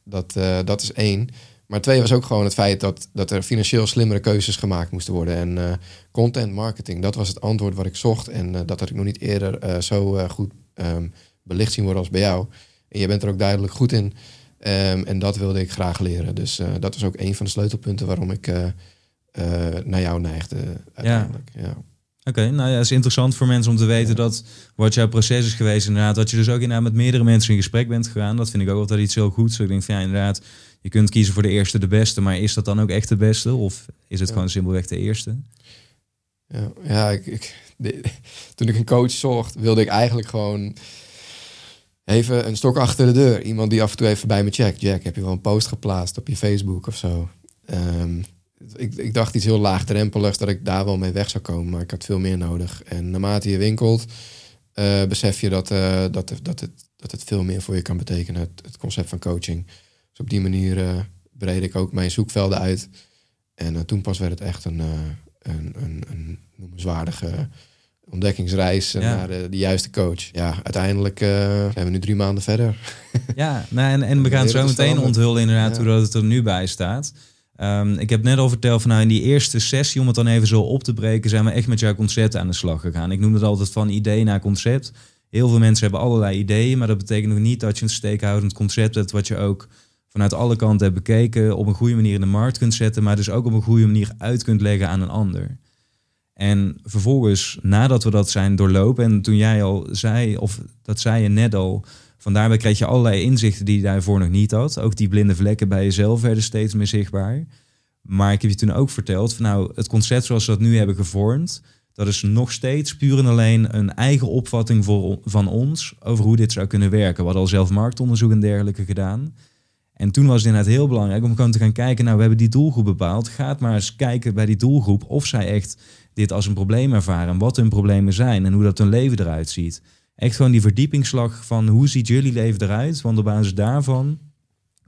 Dat, eh, dat is één. Maar twee was ook gewoon het feit dat, dat er financieel slimmere keuzes gemaakt moesten worden. En content marketing, dat was het antwoord wat ik zocht. En dat had ik nog niet eerder zo goed ehm, belicht zien worden als bij jou. En je bent er ook duidelijk goed in. Ehm, en dat wilde ik graag leren. Dus eh, dat was ook een van de sleutelpunten waarom ik eh, eh, naar jou neigde uiteindelijk. Ja. Oké, nou ja, het is interessant voor mensen om te weten dat wat jouw proces is geweest, inderdaad, dat je dus ook inderdaad met meerdere mensen in gesprek bent gegaan. Dat vind ik ook altijd iets heel goeds. Ik denk van ja, inderdaad, je kunt kiezen voor de eerste, de beste, maar is dat dan ook echt de beste? Of is het Ja. gewoon simpelweg de eerste? Ja, ja ik, ik, de- toen ik een coach zocht, wilde ik eigenlijk gewoon even een stok achter de deur. Iemand die af en toe even bij me checkt. Jack, heb je wel een post geplaatst op je Facebook of zo? Ehm, ik, ik dacht iets heel laagdrempeligs dat ik daar wel mee weg zou komen, maar ik had veel meer nodig. En naarmate je winkelt, eh, besef je dat, eh, dat, dat, het, dat het veel meer voor je kan betekenen, het, het concept van coaching. Dus op die manier eh breed ik ook mijn zoekvelden uit. En toen pas werd het echt een, een, een, een noemenswaardige ontdekkingsreis Ja. naar de, de juiste coach. Ja, uiteindelijk eh, zijn we nu drie maanden verder. Ja, nou, en, en we gaan zo te meteen onthullen inderdaad Ja. hoe dat het er nu bij staat. Ehm, ik heb net al verteld van nou in die eerste sessie, om het dan even zo op te breken, zijn we echt met jouw concept aan de slag gegaan. Ik noem het altijd van idee naar concept. Heel veel mensen hebben allerlei ideeën, maar dat betekent nog niet dat je een steekhoudend concept hebt wat je ook vanuit alle kanten hebt bekeken, op een goede manier in de markt kunt zetten, maar dus ook op een goede manier uit kunt leggen aan een ander. En vervolgens, nadat we dat zijn doorlopen, en toen jij al zei, of dat zei je net al, van daarbij kreeg je allerlei inzichten die je daarvoor nog niet had. Ook die blinde vlekken bij jezelf werden steeds meer zichtbaar. Maar ik heb je toen ook verteld van nou, het concept zoals we dat nu hebben gevormd, dat is nog steeds puur en alleen een eigen opvatting voor, van ons over hoe dit zou kunnen werken. We hadden al zelf marktonderzoek en dergelijke gedaan. En toen was het inderdaad heel belangrijk om gewoon te gaan kijken, nou, we hebben die doelgroep bepaald. Ga maar eens kijken bij die doelgroep of zij echt dit als een probleem ervaren, wat hun problemen zijn en hoe dat hun leven eruit ziet. Echt gewoon die verdiepingsslag van hoe ziet jullie leven eruit? Want op basis daarvan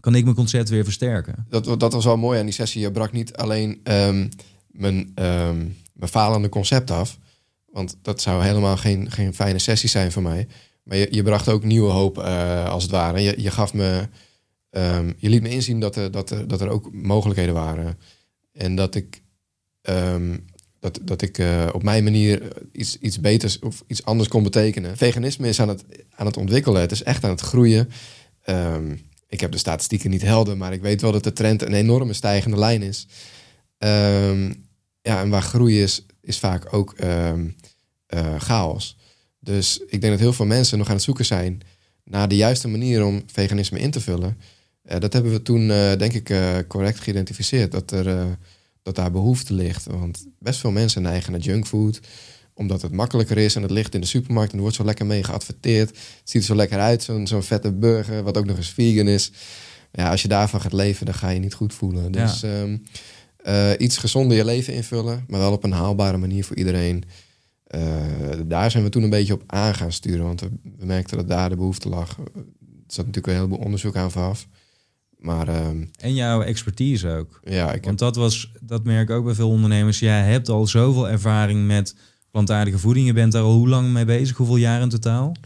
kan ik mijn concept weer versterken. Dat, dat was wel mooi aan die sessie. Je brak niet alleen ehm, mijn, ehm, mijn falende concept af. Want dat zou helemaal geen, geen fijne sessie zijn voor mij. Maar je, je bracht ook nieuwe hoop, uh, als het ware. Je, je gaf me, um, je liet me inzien dat er, dat, er, dat er ook mogelijkheden waren. En dat ik, dat, dat ik uh, op mijn manier iets, iets beters of iets anders kon betekenen. Veganisme is aan het, aan het ontwikkelen. Het is echt aan het groeien. Um, ik heb de statistieken niet helder, maar ik weet wel dat de trend een enorme stijgende lijn is. ja, en waar groei is, is vaak ook uh, chaos. Dus ik denk dat heel veel mensen nog aan het zoeken zijn naar de juiste manier om veganisme in te vullen. Dat hebben we toen, denk ik, correct geïdentificeerd. Dat, er, dat daar behoefte ligt. Want best veel mensen neigen naar junkfood. Omdat het makkelijker is en het ligt in de supermarkt. En er wordt zo lekker mee geadverteerd. Het ziet er zo lekker uit, zo'n zo'n vette burger. Wat ook nog eens vegan is. Ja, als je daarvan gaat leven, dan ga je niet goed voelen. Dus ja. um, iets gezonder je leven invullen. Maar wel op een haalbare manier voor iedereen. Uh, daar zijn we toen een beetje op aan gaan sturen, want we, we, merkten dat daar de behoefte lag. Er zat natuurlijk een heleboel onderzoek aan vooraf. Maar, uh, en jouw expertise ook. Ja, ik want heb... dat, was, dat merk ik ook bij veel ondernemers. Jij hebt al zoveel ervaring met plantaardige voeding. Je bent daar al hoe lang mee bezig? Hoeveel jaar in totaal?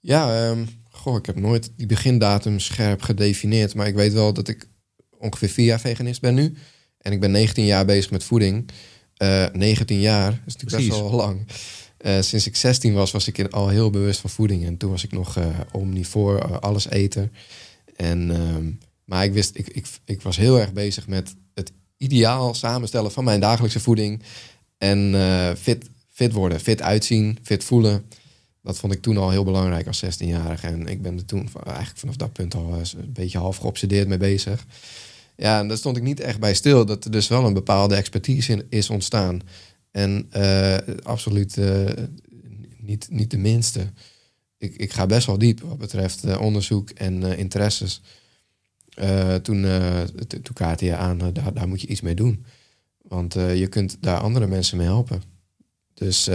Ja, um, goh, ik heb nooit die begindatum scherp gedefinieerd. Maar ik weet wel dat ik ongeveer vier jaar veganist ben nu. En ik ben 19 jaar bezig met voeding. Uh, 19 jaar, dat is natuurlijk Precies. best wel lang. Uh, sinds ik 16 was, was ik al heel bewust van voeding. En toen was ik nog uh, omnivoor, alles eten. En, um, maar ik wist, ik, ik, ik was heel erg bezig met het ideaal samenstellen van mijn dagelijkse voeding. En uh, fit, fit worden, fit uitzien, fit voelen. Dat vond ik toen al heel belangrijk als 16-jarige. En ik ben er toen eigenlijk vanaf dat punt al een beetje half geobsedeerd mee bezig. Ja, en daar stond ik niet echt bij stil. Dat er dus wel een bepaalde expertise in is ontstaan. En uh, absoluut niet, niet de minste. Ik, ik ga best wel diep wat betreft onderzoek en interesses. Toen, toen kaartte je aan, daar, daar moet je iets mee doen. Want je kunt daar andere mensen mee helpen. Dus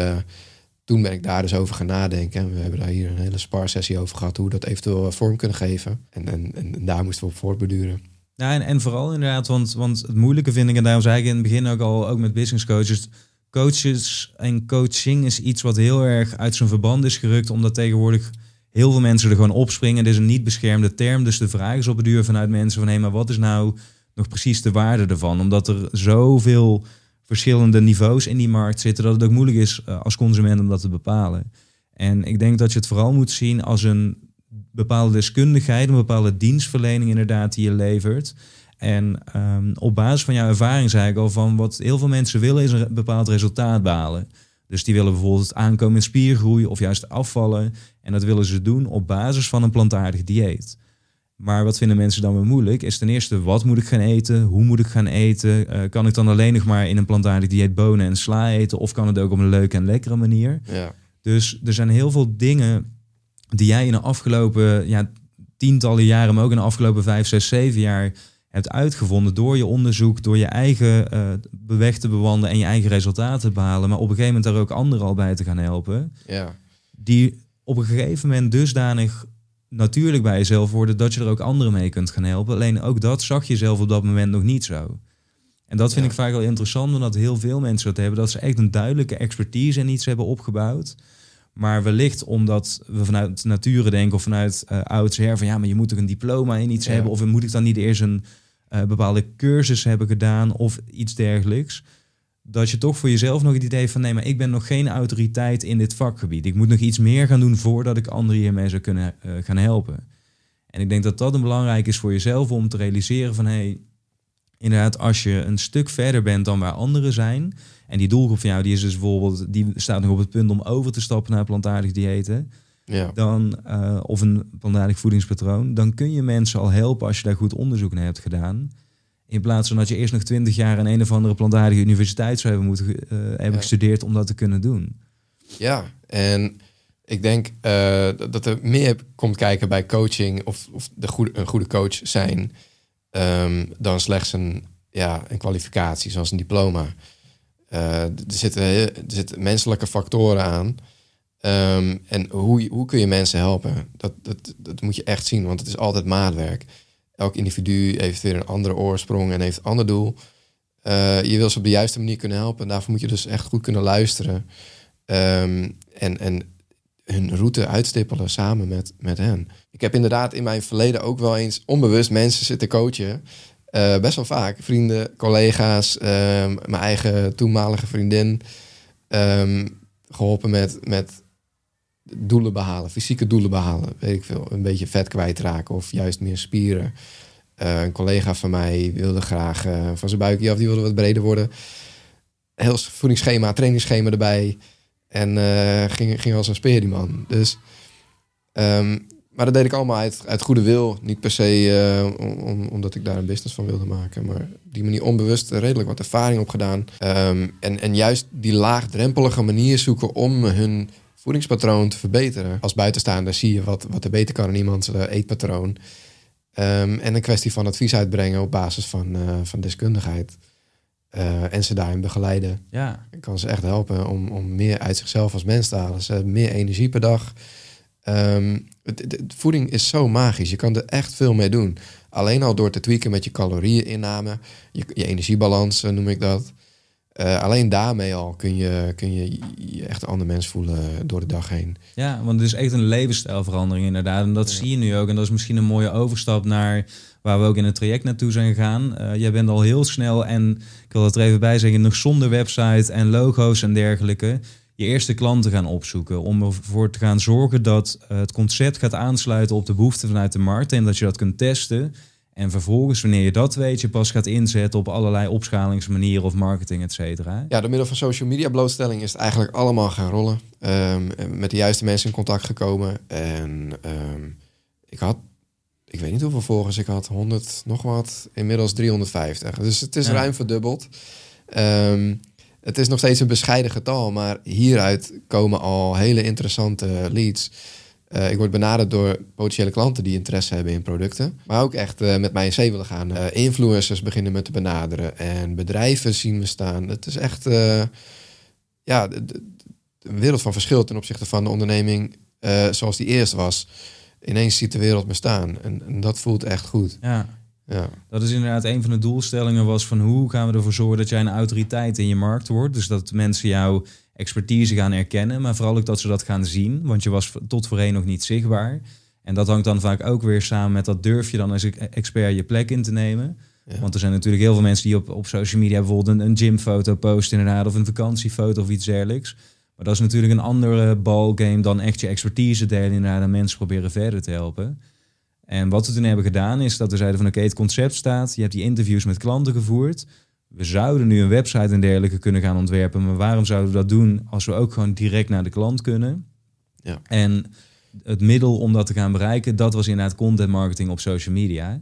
toen ben ik daar dus over gaan nadenken. En we hebben daar hier een hele sparsessie over gehad, hoe dat eventueel vorm kunnen geven. En, en, daar moesten we op voortbeduren. Ja, en, en vooral inderdaad, want, want het moeilijke vind ik, en daarom zei ik in het begin ook al, ook met business coaches, coaches en coaching is iets wat heel erg uit zijn verband is gerukt, omdat tegenwoordig heel veel mensen er gewoon opspringen. Het is een niet beschermde term, dus de vraag is op het duur vanuit mensen van, hé, maar wat is nou nog precies de waarde ervan? Omdat er zoveel verschillende niveaus in die markt zitten, dat het ook moeilijk is als consument om dat te bepalen. En ik denk dat je het vooral moet zien als een bepaalde deskundigheid, een bepaalde dienstverlening inderdaad die je levert. En um, op basis van jouw ervaring zei ik al van wat heel veel mensen willen is een bepaald resultaat behalen. Dus die willen bijvoorbeeld aankomen in spiergroei of juist afvallen. En dat willen ze doen op basis van een plantaardig dieet. Maar wat vinden mensen dan weer moeilijk? Is ten eerste, wat moet ik gaan eten? Hoe moet ik gaan eten? Uh, kan ik dan alleen nog maar in een plantaardig dieet bonen en sla eten? Of kan het ook op een leuke en lekkere manier? Ja. Dus er zijn heel veel dingen die jij in de afgelopen ja, tientallen jaren, maar ook in de afgelopen vijf, zes, zeven jaar hebt uitgevonden door je onderzoek, door je eigen uh, beweg te bewandelen en je eigen resultaten te behalen, maar op een gegeven moment daar ook anderen al bij te gaan helpen. Ja. Die op een gegeven moment dusdanig natuurlijk bij jezelf worden dat je er ook anderen mee kunt gaan helpen. Alleen ook dat zag je zelf op dat moment nog niet zo. En dat vind ja. ik vaak wel interessant, omdat heel veel mensen dat hebben, dat ze echt een duidelijke expertise en iets hebben opgebouwd. Maar wellicht omdat we vanuit nature denken of vanuit uh, oudsher van ja, maar je moet ook een diploma in iets ja. hebben. Of moet ik dan niet eerst een uh, bepaalde cursus hebben gedaan of iets dergelijks. Dat je toch voor jezelf nog het idee van nee, maar ik ben nog geen autoriteit in dit vakgebied. Ik moet nog iets meer gaan doen voordat ik anderen hiermee zou kunnen uh, gaan helpen. En ik denk dat dat een belangrijk is voor jezelf om te realiseren van hé, hey, inderdaad, als je een stuk verder bent dan waar anderen zijn, en die doelgroep van jou, die is dus bijvoorbeeld, die staat nog op het punt om over te stappen naar plantaardig diëten. Ja. Dan, uh, of een plantaardig voedingspatroon. Dan kun je mensen al helpen als je daar goed onderzoek naar hebt gedaan. In plaats van dat je eerst nog twintig jaar aan een of andere plantaardige universiteit zou hebben moeten uh, hebben ja. gestudeerd om dat te kunnen doen. Ja, en ik denk uh, dat er meer komt kijken bij coaching of, of de goede, een goede coach zijn um, dan slechts een, ja, een kwalificatie, zoals een diploma. Uh, er, zitten, er zitten menselijke factoren aan. Um, en hoe, hoe kun je mensen helpen? Dat, dat, dat moet je echt zien, want het is altijd maatwerk. Elk individu heeft weer een andere oorsprong en heeft een ander doel. Uh, je wil ze op de juiste manier kunnen helpen. En daarvoor moet je dus echt goed kunnen luisteren. Ehm, en, en hun route uitstippelen samen met, met hen. Ik heb inderdaad in mijn verleden ook wel eens onbewust mensen zitten coachen. Uh, best wel vaak. Vrienden, collega's, ehm, mijn eigen toenmalige vriendin. Geholpen met, met doelen behalen, fysieke doelen behalen. Weet ik veel. Een beetje vet kwijtraken of juist meer spieren. Uh, een collega van mij wilde graag uh, van zijn buikje af, die wilde wat breder worden. Heel voedingsschema, trainingsschema erbij. En uh, ging, ging als een speer die man. Dus, um, maar dat deed ik allemaal uit, uit goede wil. Niet per se om, omdat ik daar een business van wilde maken. Maar die manier onbewust redelijk wat ervaring opgedaan. Um, en, en juist die laagdrempelige manier zoeken om hun voedingspatroon te verbeteren. Als buitenstaander zie je wat, wat er beter kan in iemands eetpatroon. Um, en een kwestie van advies uitbrengen op basis van, uh, van deskundigheid. Uh, en ze daarin begeleiden. Ja. Ik kan ze echt helpen om, om meer uit zichzelf als mens te halen. Ze hebben meer energie per dag. Um, de, de, de voeding is zo magisch. Je kan er echt veel mee doen. Alleen al door te tweaken met je caloriëninname, je, je energiebalans noem ik dat. Uh, alleen daarmee al kun je, kun je je echt een ander mens voelen door de dag heen. Ja, want het is echt een levensstijlverandering inderdaad. En dat ja. zie je nu ook. En dat is misschien een mooie overstap naar waar we ook in het traject naartoe zijn gegaan. Uh, jij bent al heel snel, en ik wil dat er even bij zeggen, nog zonder website en logo's en dergelijke, je eerste klanten gaan opzoeken. Om ervoor te gaan zorgen dat uh, het concept gaat aansluiten op de behoeften vanuit de markt. En dat je dat kunt testen. En vervolgens, wanneer je dat weet, je pas gaat inzetten op allerlei opschalingsmanieren of marketing, et cetera. Ja, door middel van social media blootstelling is het eigenlijk allemaal gaan rollen. Um, met de juiste mensen in contact gekomen. En um, ik had, ik weet niet hoeveel volgers ik had, 100 nog wat, inmiddels 350. Dus het is ja. ruim verdubbeld. Um, het is nog steeds een bescheiden getal, maar hieruit komen al hele interessante leads. Uh, ik word benaderd door potentiële klanten die interesse hebben in producten. Maar ook echt uh, met mij in zee willen gaan. Uh, influencers beginnen me te benaderen. En bedrijven zien we staan. Het is echt ja, een wereld van verschil ten opzichte van de onderneming zoals die eerst was. Ineens ziet de wereld me staan. En, en dat voelt echt goed. Ja. Ja. Dat is inderdaad een van de doelstellingen was van hoe gaan we ervoor zorgen dat jij een autoriteit in je markt wordt. Dus dat mensen jouw expertise gaan erkennen, maar vooral ook dat ze dat gaan zien, want je was tot voorheen nog niet zichtbaar. En dat hangt dan vaak ook weer samen met dat durf je dan als expert je plek in te nemen. Ja. Want er zijn natuurlijk heel veel mensen die op, op social media bijvoorbeeld een, een gymfoto posten inderdaad, of een vakantiefoto of iets dergelijks. Maar dat is natuurlijk een andere ballgame dan echt je expertise delen inderdaad en mensen proberen verder te helpen. En wat we toen hebben gedaan is dat we zeiden van oké, okay, het concept staat, je hebt die interviews met klanten gevoerd. We zouden nu een website en dergelijke kunnen gaan ontwerpen, maar waarom zouden we dat doen als we ook gewoon direct naar de klant kunnen? Ja. En het middel om dat te gaan bereiken, dat was inderdaad content marketing op social media.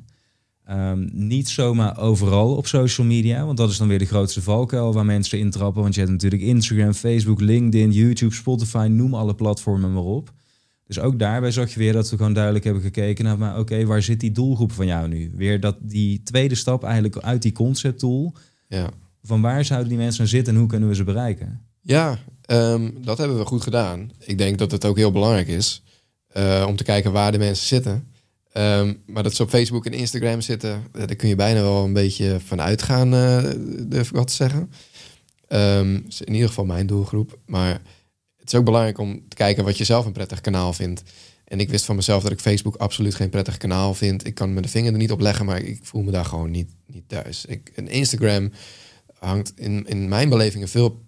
Um, niet zomaar overal op social media, want dat is dan weer de grootste valkuil waar mensen intrappen. Want je hebt natuurlijk Instagram, Facebook, LinkedIn, YouTube, Spotify, noem alle platformen maar op. Dus ook daarbij zag je weer dat we gewoon duidelijk hebben gekeken naar, maar oké, okay, waar zit die doelgroep van jou nu? Weer dat die tweede stap eigenlijk uit die concept tool. Ja. Van waar zouden die mensen zitten en hoe kunnen we ze bereiken? Ja, um, dat hebben we goed gedaan. Ik denk dat het ook heel belangrijk is uh, om te kijken waar de mensen zitten. Um, maar dat ze op Facebook en Instagram zitten, daar kun je bijna wel een beetje van uitgaan, uh, durf ik wat te zeggen. Um, is in ieder geval mijn doelgroep. Maar het is ook belangrijk om te kijken wat je zelf een prettig kanaal vindt. En ik wist van mezelf dat ik Facebook absoluut geen prettig kanaal vind. Ik kan me de vinger er niet op leggen, maar ik voel me daar gewoon niet, niet thuis. Ik, en Instagram hangt in, in mijn beleving een veel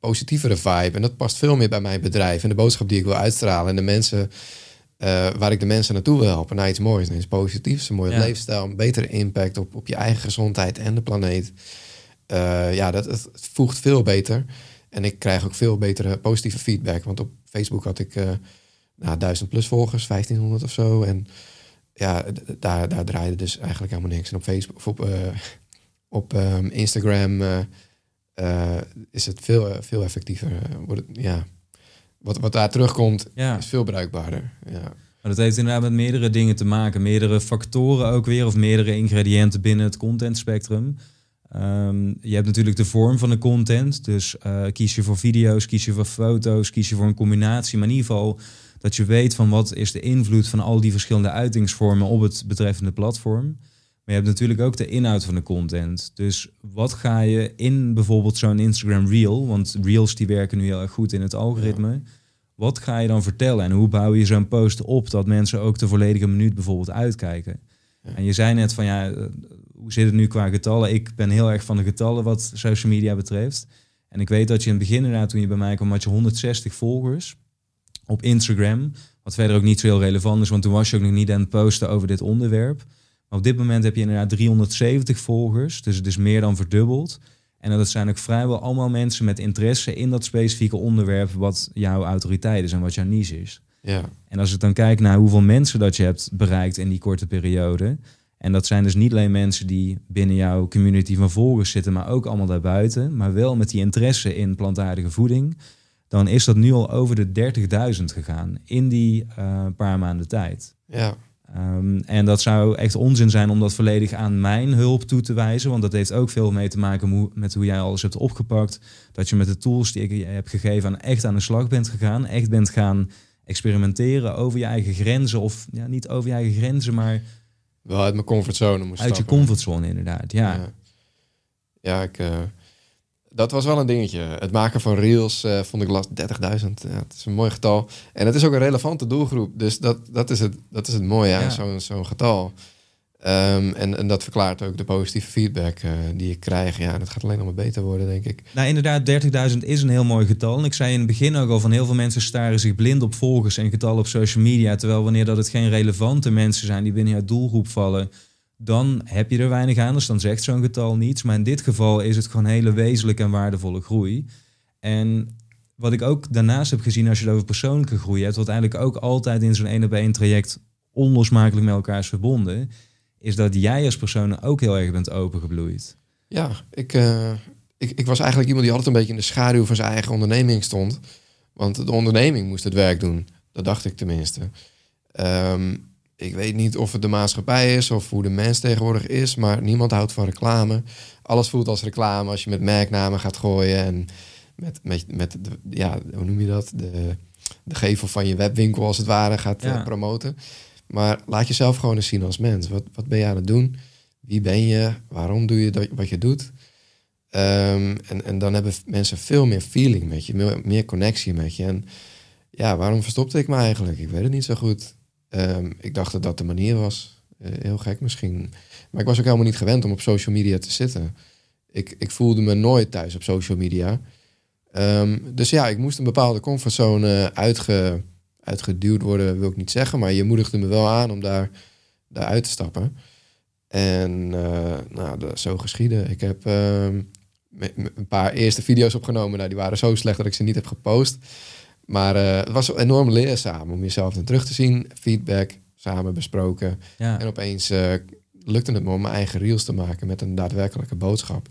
positievere vibe. En dat past veel meer bij mijn bedrijf en de boodschap die ik wil uitstralen. En de mensen uh, waar ik de mensen naartoe wil helpen. Naar iets moois, naar iets positiefs. Een mooie ja. leefstijl, een betere impact op, op je eigen gezondheid en de planeet. Uh, ja, dat, dat voegt veel beter. En ik krijg ook veel betere positieve feedback. Want op Facebook had ik uh, nou, 1000 plus volgers, 1500 of zo. En ja, daar, daar draaide dus eigenlijk helemaal niks. En op Facebook of op, uh, op um, Instagram uh, is het veel, veel effectiever. Wordt het, ja. wat, wat daar terugkomt ja. is veel bruikbaarder. Ja. Maar dat heeft inderdaad met meerdere dingen te maken. Meerdere factoren ook weer. Of meerdere ingrediënten binnen het content spectrum. Um, je hebt natuurlijk de vorm van de content. Dus kies je voor video's, kies je voor foto's, kies je voor een combinatie. Maar in ieder geval dat je weet van wat is de invloed van al die verschillende uitingsvormen op het betreffende platform. Maar je hebt natuurlijk ook de inhoud van de content. Dus wat ga je in bijvoorbeeld zo'n Instagram Reel, want Reels die werken nu heel erg goed in het algoritme. Wat ga je dan vertellen en hoe bouw je zo'n post op dat mensen ook de volledige minuut bijvoorbeeld uitkijken? En je zei net van ja, eh, hoe zit het nu qua getallen? Ik ben heel erg van de getallen wat social media betreft. En ik weet dat je in het begin inderdaad, toen je bij mij kwam, had je 160 volgers op Instagram. Wat verder ook niet zo heel relevant is, want toen was je ook nog niet aan het posten over dit onderwerp. Maar op dit moment heb je inderdaad 370 volgers, dus het is meer dan verdubbeld. En dat zijn ook vrijwel allemaal mensen met interesse in dat specifieke onderwerp wat jouw autoriteit is en wat jouw niche is. Ja. En als ik dan kijk naar hoeveel mensen dat je hebt bereikt in die korte periode. En dat zijn dus niet alleen mensen die binnen jouw community van volgers zitten, maar ook allemaal daarbuiten. Maar wel met die interesse in plantaardige voeding. Dan is dat nu al over de 30.000 gegaan in die uh, paar maanden tijd. Ja. Um, en dat zou echt onzin zijn om dat volledig aan mijn hulp toe te wijzen. Want dat heeft ook veel mee te maken met hoe jij alles hebt opgepakt. Dat je met de tools die ik je heb gegeven aan echt aan de slag bent gegaan. Echt bent gaan experimenteren over je eigen grenzen. Of ja, niet over je eigen grenzen, maar... Wel uit mijn comfortzone moest Uit je comfortzone, inderdaad, ja. Ja, ja ik... Uh, dat was wel een dingetje. Het maken van reels uh, vond ik last 30.000. Ja, het is een mooi getal. En het is ook een relevante doelgroep. Dus dat, dat, is, het, dat is het mooie aan ja. zo'n zo'n getal. Um, en, en dat verklaart ook de positieve feedback uh, die ik krijg. Ja, dat gaat alleen nog maar beter worden, denk ik. Nou, inderdaad, 30.000 is een heel mooi getal. En ik zei in het begin ook al van heel veel mensen staren zich blind op volgers en getallen op social media. Terwijl wanneer dat het geen relevante mensen zijn die binnen jouw doelgroep vallen, dan heb je er weinig aan. Dus dan zegt zo'n getal niets. Maar in dit geval is het gewoon hele wezenlijke en waardevolle groei. En wat ik ook daarnaast heb gezien als je het over persoonlijke groei hebt, wat eigenlijk ook altijd in zo'n één op één traject onlosmakelijk met elkaar is verbonden is dat jij als persoon ook heel erg bent opengebloeid. Ja, ik, uh, ik, ik was eigenlijk iemand die altijd een beetje in de schaduw van zijn eigen onderneming stond. Want de onderneming moest het werk doen. Dat dacht ik tenminste. Um, ik weet niet of het de maatschappij is of hoe de mens tegenwoordig is, maar niemand houdt van reclame. Alles voelt als reclame als je met merknamen gaat gooien en met, met, met de, ja, hoe noem je dat? De, de gevel van je webwinkel als het ware gaat ja. uh, promoten. Maar laat jezelf gewoon eens zien als mens. Wat, wat ben je aan het doen? Wie ben je? Waarom doe je dat, wat je doet? Um, en, en dan hebben mensen veel meer feeling met je, meer, meer, connectie met je. En ja, waarom verstopte ik me eigenlijk? Ik weet het niet zo goed. Um, ik dacht dat dat de manier was. Uh, heel gek misschien. Maar ik was ook helemaal niet gewend om op social media te zitten. Ik, ik voelde me nooit thuis op social media. Um, dus ja, ik moest een bepaalde comfortzone uitge uitgeduwd worden, wil ik niet zeggen. Maar je moedigde me wel aan om daar, daar uit te stappen. En uh, nou, dat, zo geschieden. Ik heb uh, een paar eerste video's opgenomen. Nou, die waren zo slecht dat ik ze niet heb gepost. Maar uh, het was enorm leerzaam om jezelf dan terug te zien. Feedback samen besproken. Ja. En opeens uh, lukte het me om mijn eigen reels te maken met een daadwerkelijke boodschap.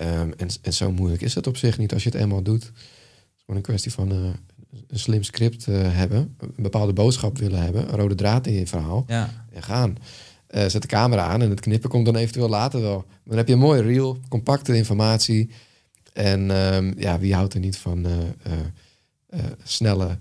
Um, en, en zo moeilijk is het op zich niet als je het eenmaal doet. Het is gewoon een kwestie van een slim script hebben, een bepaalde boodschap willen hebben, een rode draad in je verhaal ja. en gaan. Zet de camera aan en het knippen komt dan eventueel later wel. Dan heb je een mooie reel, compacte informatie. En um, ja, wie houdt er niet van snelle,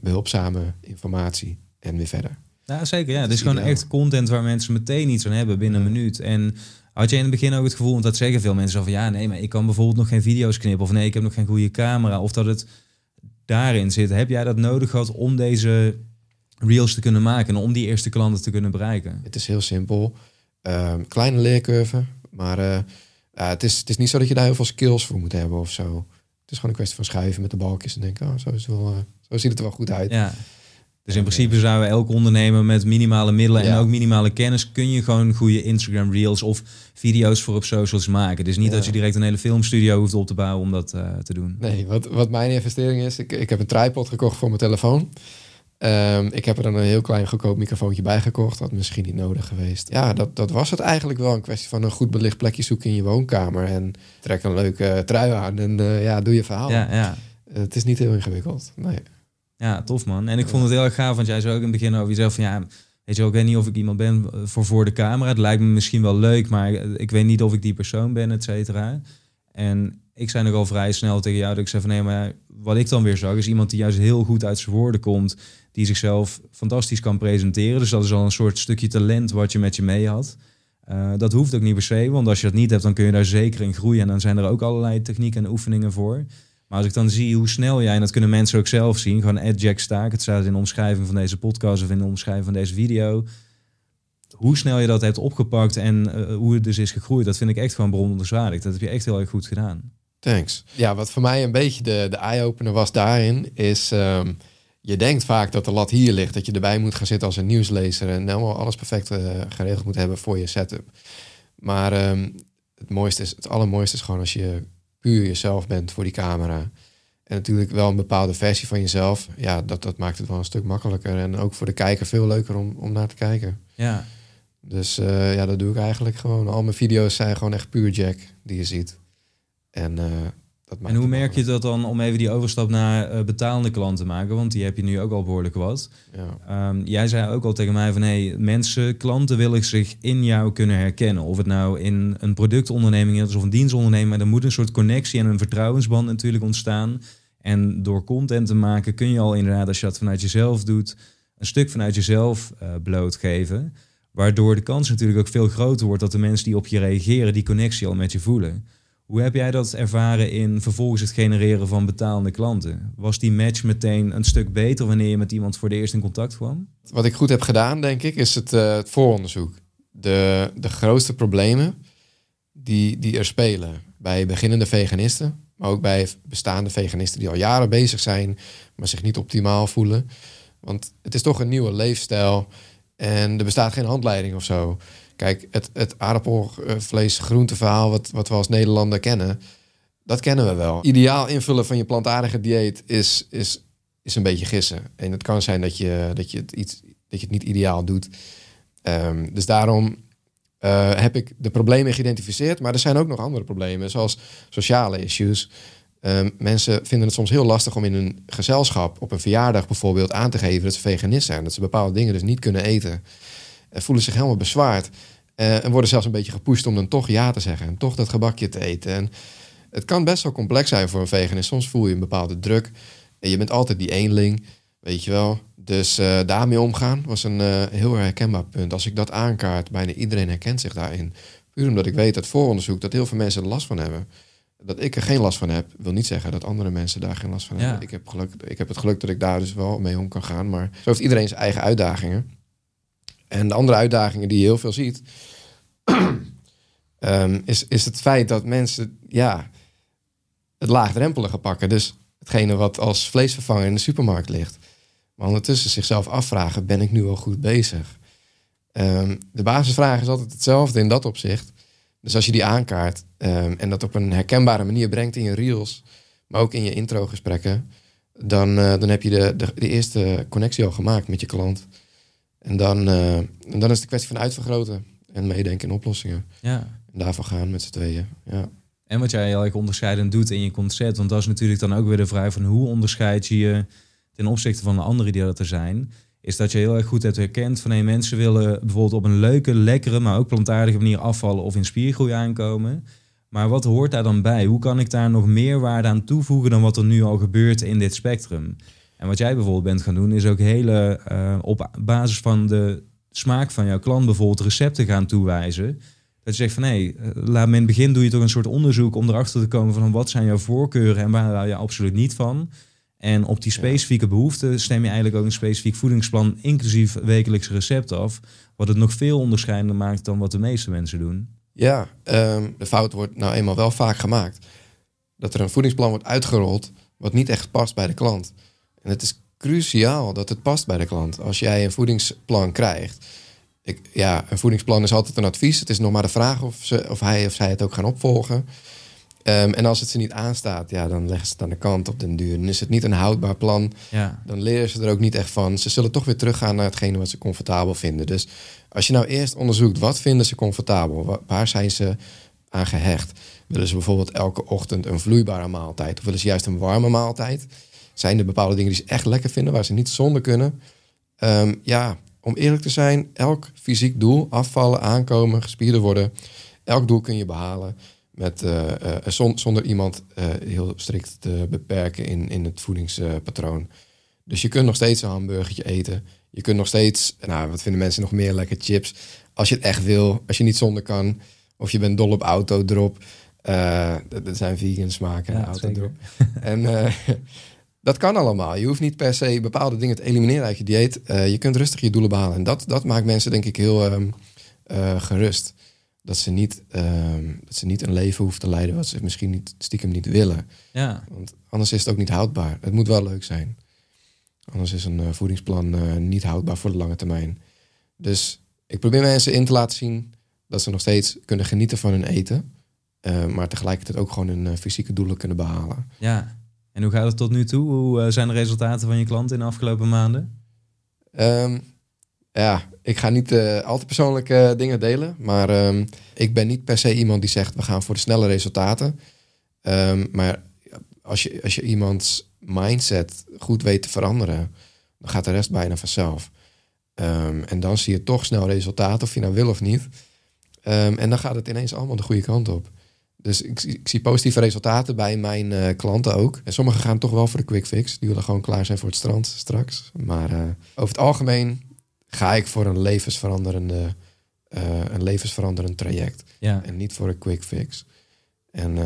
behulpzame informatie en weer verder. Ja, zeker. Ja. Het is gewoon echt content waar mensen meteen iets aan hebben binnen een minuut. En had je in het begin ook het gevoel, want dat zeggen veel mensen, van ja, nee, maar ik kan bijvoorbeeld nog geen video's knippen. Of nee, ik heb nog geen goede camera. Of dat het daarin zit. Heb jij dat nodig gehad om deze reels te kunnen maken en om die eerste klanten te kunnen bereiken? Het is heel simpel. Uh, kleine leercurve, maar uh, uh, het, is, het is niet zo dat je daar heel veel skills voor moet hebben of zo. Is gewoon een kwestie van schuiven met de balkjes en denken, oh, zo, is wel, eh, zo ziet het er wel goed uit. Ja. Dus in principe zou elk ondernemer met minimale middelen en ook minimale kennis kun je gewoon goede Instagram reels of video's voor op socials maken. Dus niet ja. dat je direct een hele filmstudio hoeft op te bouwen om dat uh, te doen. Nee, wat, wat mijn investering is, ik, ik heb een tripod gekocht voor mijn telefoon. Um, ik heb er dan een heel klein goedkoop microfoontje bij gekocht. Dat misschien niet nodig geweest. Ja, dat, dat was het eigenlijk wel. Een kwestie van een goed belicht plekje zoeken in je woonkamer. En trek een leuke trui aan en uh, ja, doe je verhaal. Ja, ja. Uh, het is niet heel ingewikkeld. Nee. Ja, tof man. En ik vond het heel erg gaaf, want jij zei ook in het begin over jezelf van ja, weet je, ik weet niet of ik iemand ben voor voor de camera. Het lijkt me misschien wel leuk, maar ik weet niet of ik die persoon ben, et cetera. En ik zei nogal vrij snel tegen jou dat ik zei van nee, maar wat ik dan weer zag is iemand die juist heel goed uit zijn woorden komt, die zichzelf fantastisch kan presenteren. Dus dat is al een soort stukje talent wat je met je mee had. Uh, dat hoeft ook niet per se, want als je dat niet hebt, dan kun je daar zeker in groeien. En dan zijn er ook allerlei technieken en oefeningen voor. Maar als ik dan zie hoe snel jij, en dat kunnen mensen ook zelf zien, gewoon Jack Staak, het staat in de omschrijving van deze podcast of in de omschrijving van deze video. Hoe snel je dat hebt opgepakt en uh, hoe het dus is gegroeid, dat vind ik echt gewoon bewonderenswaardig. Dat heb je echt heel erg goed gedaan. Thanks. Ja, wat voor mij een beetje de, de eye-opener was daarin, is um, je denkt vaak dat de lat hier ligt, dat je erbij moet gaan zitten als een nieuwslezer en helemaal alles perfect uh, geregeld moet hebben voor je setup. Maar um, het mooiste is, het allermooiste is gewoon als je puur jezelf bent voor die camera. En natuurlijk wel een bepaalde versie van jezelf. Ja, dat, dat maakt het wel een stuk makkelijker. En ook voor de kijker veel leuker om, om naar te kijken. Ja. Dus uh, ja, dat doe ik eigenlijk gewoon. Al mijn video's zijn gewoon echt puur Jack die je ziet. En, uh, dat en hoe merk je dat dan om even die overstap naar uh, betalende klanten te maken? Want die heb je nu ook al behoorlijk wat. Ja. Um, jij zei ook al tegen mij van hey, mensen, klanten willen zich in jou kunnen herkennen. Of het nou in een productonderneming is of een dienstonderneming. Maar er moet een soort connectie en een vertrouwensband natuurlijk ontstaan. En door content te maken kun je al inderdaad, als je dat vanuit jezelf doet, een stuk vanuit jezelf uh, blootgeven. Waardoor de kans natuurlijk ook veel groter wordt dat de mensen die op je reageren, die connectie al met je voelen. Hoe heb jij dat ervaren in vervolgens het genereren van betalende klanten? Was die match meteen een stuk beter wanneer je met iemand voor de eerst in contact kwam? Wat ik goed heb gedaan, denk ik, is het, uh, het vooronderzoek. De, de grootste problemen die, die er spelen bij beginnende veganisten, maar ook bij bestaande veganisten die al jaren bezig zijn, maar zich niet optimaal voelen. Want het is toch een nieuwe leefstijl en er bestaat geen handleiding of zo. Kijk, het, het aardappelvlees groente verhaal wat, wat we als Nederlander kennen, dat kennen we wel. Ideaal invullen van je plantaardige dieet is, is, is een beetje gissen. En het kan zijn dat je, dat je, het, iets, dat je het niet ideaal doet. Um, dus daarom uh, heb ik de problemen geïdentificeerd. Maar er zijn ook nog andere problemen, zoals sociale issues. Um, mensen vinden het soms heel lastig om in een gezelschap, op een verjaardag bijvoorbeeld, aan te geven dat ze veganist zijn. Dat ze bepaalde dingen dus niet kunnen eten. En voelen zich helemaal bezwaard. Uh, en worden zelfs een beetje gepusht om dan toch ja te zeggen. En toch dat gebakje te eten. En het kan best wel complex zijn voor een veganist. Soms voel je een bepaalde druk. En je bent altijd die eenling, weet je wel. Dus uh, daarmee omgaan was een uh, heel herkenbaar punt. Als ik dat aankaart, bijna iedereen herkent zich daarin. Puur omdat ik weet uit vooronderzoek dat heel veel mensen er last van hebben. Dat ik er geen last van heb, wil niet zeggen dat andere mensen daar geen last van hebben. Ik heb, geluk, ik heb het geluk dat ik daar dus wel mee om kan gaan. Maar zo heeft iedereen zijn eigen uitdagingen. En de andere uitdagingen die je heel veel ziet, um, is, is het feit dat mensen ja, het laagdrempelige pakken. Dus hetgene wat als vleesvervanger in de supermarkt ligt. Maar ondertussen zichzelf afvragen, ben ik nu al goed bezig? Um, de basisvraag is altijd hetzelfde in dat opzicht. Dus als je die aankaart um, en dat op een herkenbare manier brengt in je reels, maar ook in je intro-gesprekken, dan, uh, dan heb je de, de, eerste connectie al gemaakt met je klant. En dan, uh, en dan is het de kwestie van uitvergroten en meedenken in oplossingen. Ja. En daarvan gaan met z'n tweeën. Ja. En wat jij heel erg onderscheidend doet in je concept, want dat is natuurlijk dan ook weer de vraag van hoe onderscheid je je ten opzichte van de anderen die er zijn, is dat je heel erg goed hebt herkend van hey, mensen willen bijvoorbeeld op een leuke, lekkere, maar ook plantaardige manier afvallen of in spiergroei aankomen. Maar wat hoort daar dan bij? Hoe kan ik daar nog meer waarde aan toevoegen dan wat er nu al gebeurt in dit spectrum? En wat jij bijvoorbeeld bent gaan doen, is ook hele uh, op basis van de smaak van jouw klant bijvoorbeeld recepten gaan toewijzen. Dat je zegt van hé, hey, laat in het begin doe je toch een soort onderzoek om erachter te komen van wat zijn jouw voorkeuren en waar hou je absoluut niet van. En op die specifieke behoeften stem je eigenlijk ook een specifiek voedingsplan, inclusief wekelijkse recept af. Wat het nog veel onderscheidender maakt dan wat de meeste mensen doen. Ja, um, de fout wordt nou eenmaal wel vaak gemaakt. Dat er een voedingsplan wordt uitgerold wat niet echt past bij de klant. En het is cruciaal dat het past bij de klant. Als jij een voedingsplan krijgt. Ik, ja, een voedingsplan is altijd een advies. Het is nog maar de vraag of, ze, of hij of zij het ook gaan opvolgen. Um, en als het ze niet aanstaat, ja, dan leggen ze het aan de kant op den duur. Dan is het niet een houdbaar plan. Ja. Dan leren ze er ook niet echt van. Ze zullen toch weer teruggaan naar hetgene wat ze comfortabel vinden. Dus als je nou eerst onderzoekt, wat vinden ze comfortabel? Waar zijn ze aan gehecht? Willen ze bijvoorbeeld elke ochtend een vloeibare maaltijd? Of willen ze juist een warme maaltijd? Zijn er bepaalde dingen die ze echt lekker vinden, waar ze niet zonder kunnen? Um, ja, om eerlijk te zijn, elk fysiek doel, afvallen, aankomen, gespierder worden, elk doel kun je behalen met, uh, uh, zonder iemand uh, heel strikt te beperken in, in het voedingspatroon. Dus je kunt nog steeds een hamburgertje eten. Je kunt nog steeds, nou, wat vinden mensen nog meer lekker chips? Als je het echt wil, als je niet zonder kan, of je bent dol op auto drop. Uh, dat, zijn vegan smaken, ja, auto drop. en uh, dat kan allemaal. Je hoeft niet per se bepaalde dingen te elimineren uit je dieet. Uh, je kunt rustig je doelen behalen. En dat, dat maakt mensen denk ik heel um, gerust. Dat ze, niet, um, dat ze niet een leven hoeven te leiden wat ze misschien niet, stiekem niet willen. Ja. Want anders is het ook niet houdbaar. Het moet wel leuk zijn. Anders is een voedingsplan niet houdbaar voor de lange termijn. Dus ik probeer mensen in te laten zien dat ze nog steeds kunnen genieten van hun eten. Maar tegelijkertijd ook gewoon hun fysieke doelen kunnen behalen. Ja, en hoe gaat het tot nu toe? Hoe uh, zijn de resultaten van je klanten in de afgelopen maanden? Um, ja, ik ga niet al te persoonlijke dingen delen. Maar um, ik ben niet per se iemand die zegt we gaan voor de snelle resultaten. Um, maar als je, als je iemands mindset goed weet te veranderen, dan gaat de rest bijna vanzelf. en dan zie je toch snel resultaten, of je nou wil of niet. en dan gaat het ineens allemaal de goede kant op. Dus ik, ik, zie positieve resultaten bij mijn uh, klanten ook. En sommigen gaan toch wel voor de quick fix. Die willen gewoon klaar zijn voor het strand straks. Maar uh, over het algemeen ga ik voor een levensveranderende, uh, een levensveranderend traject. Ja. En niet voor een quick fix. En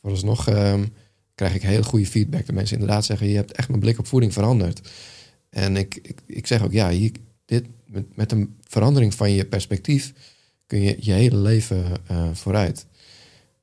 vooralsnog um, krijg ik heel goede feedback. De mensen inderdaad zeggen, je hebt echt mijn blik op voeding veranderd. En ik, ik, ik zeg ook, ja, hier, dit, met, met een verandering van je perspectief kun je je hele leven vooruit.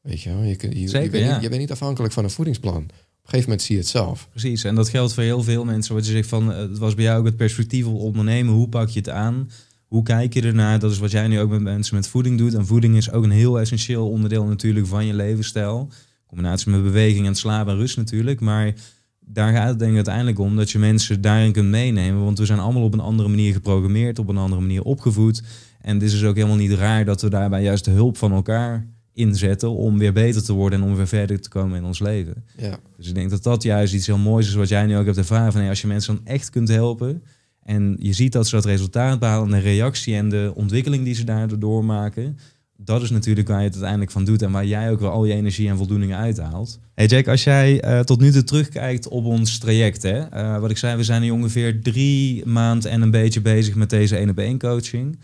Weet je wel, je, je, Zeker, je, bent ja. niet, je bent niet afhankelijk van een voedingsplan. Op een gegeven moment zie je het zelf. Precies, en dat geldt voor heel veel mensen. Wat je zegt van, eh, het was bij jou ook het perspectief op ondernemen. Hoe pak je het aan? Hoe kijk je ernaar? Dat is wat jij nu ook met mensen met voeding doet. En voeding is ook een heel essentieel onderdeel natuurlijk van je levensstijl. Combinatie met beweging en slaap en rust natuurlijk. Maar daar gaat het denk ik uiteindelijk om dat je mensen daarin kunt meenemen. Want we zijn allemaal op een andere manier geprogrammeerd, op een andere manier opgevoed. En het is ook helemaal niet raar dat we daarbij juist de hulp van elkaar inzetten om weer beter te worden en om weer verder te komen in ons leven. Ja. Dus ik denk dat dat juist iets heel moois is wat jij nu ook hebt ervaren. Van, hey, als je mensen dan echt kunt helpen en je ziet dat ze dat resultaat behalen, de reactie en de ontwikkeling die ze daardoor maken, dat is natuurlijk waar je het uiteindelijk van doet en waar jij ook wel al je energie en voldoening uithaalt. Hey Jack, als jij uh, tot nu toe terugkijkt op ons traject, hè, uh, wat ik zei, we zijn nu ongeveer drie maanden en een beetje bezig met deze één op één coaching.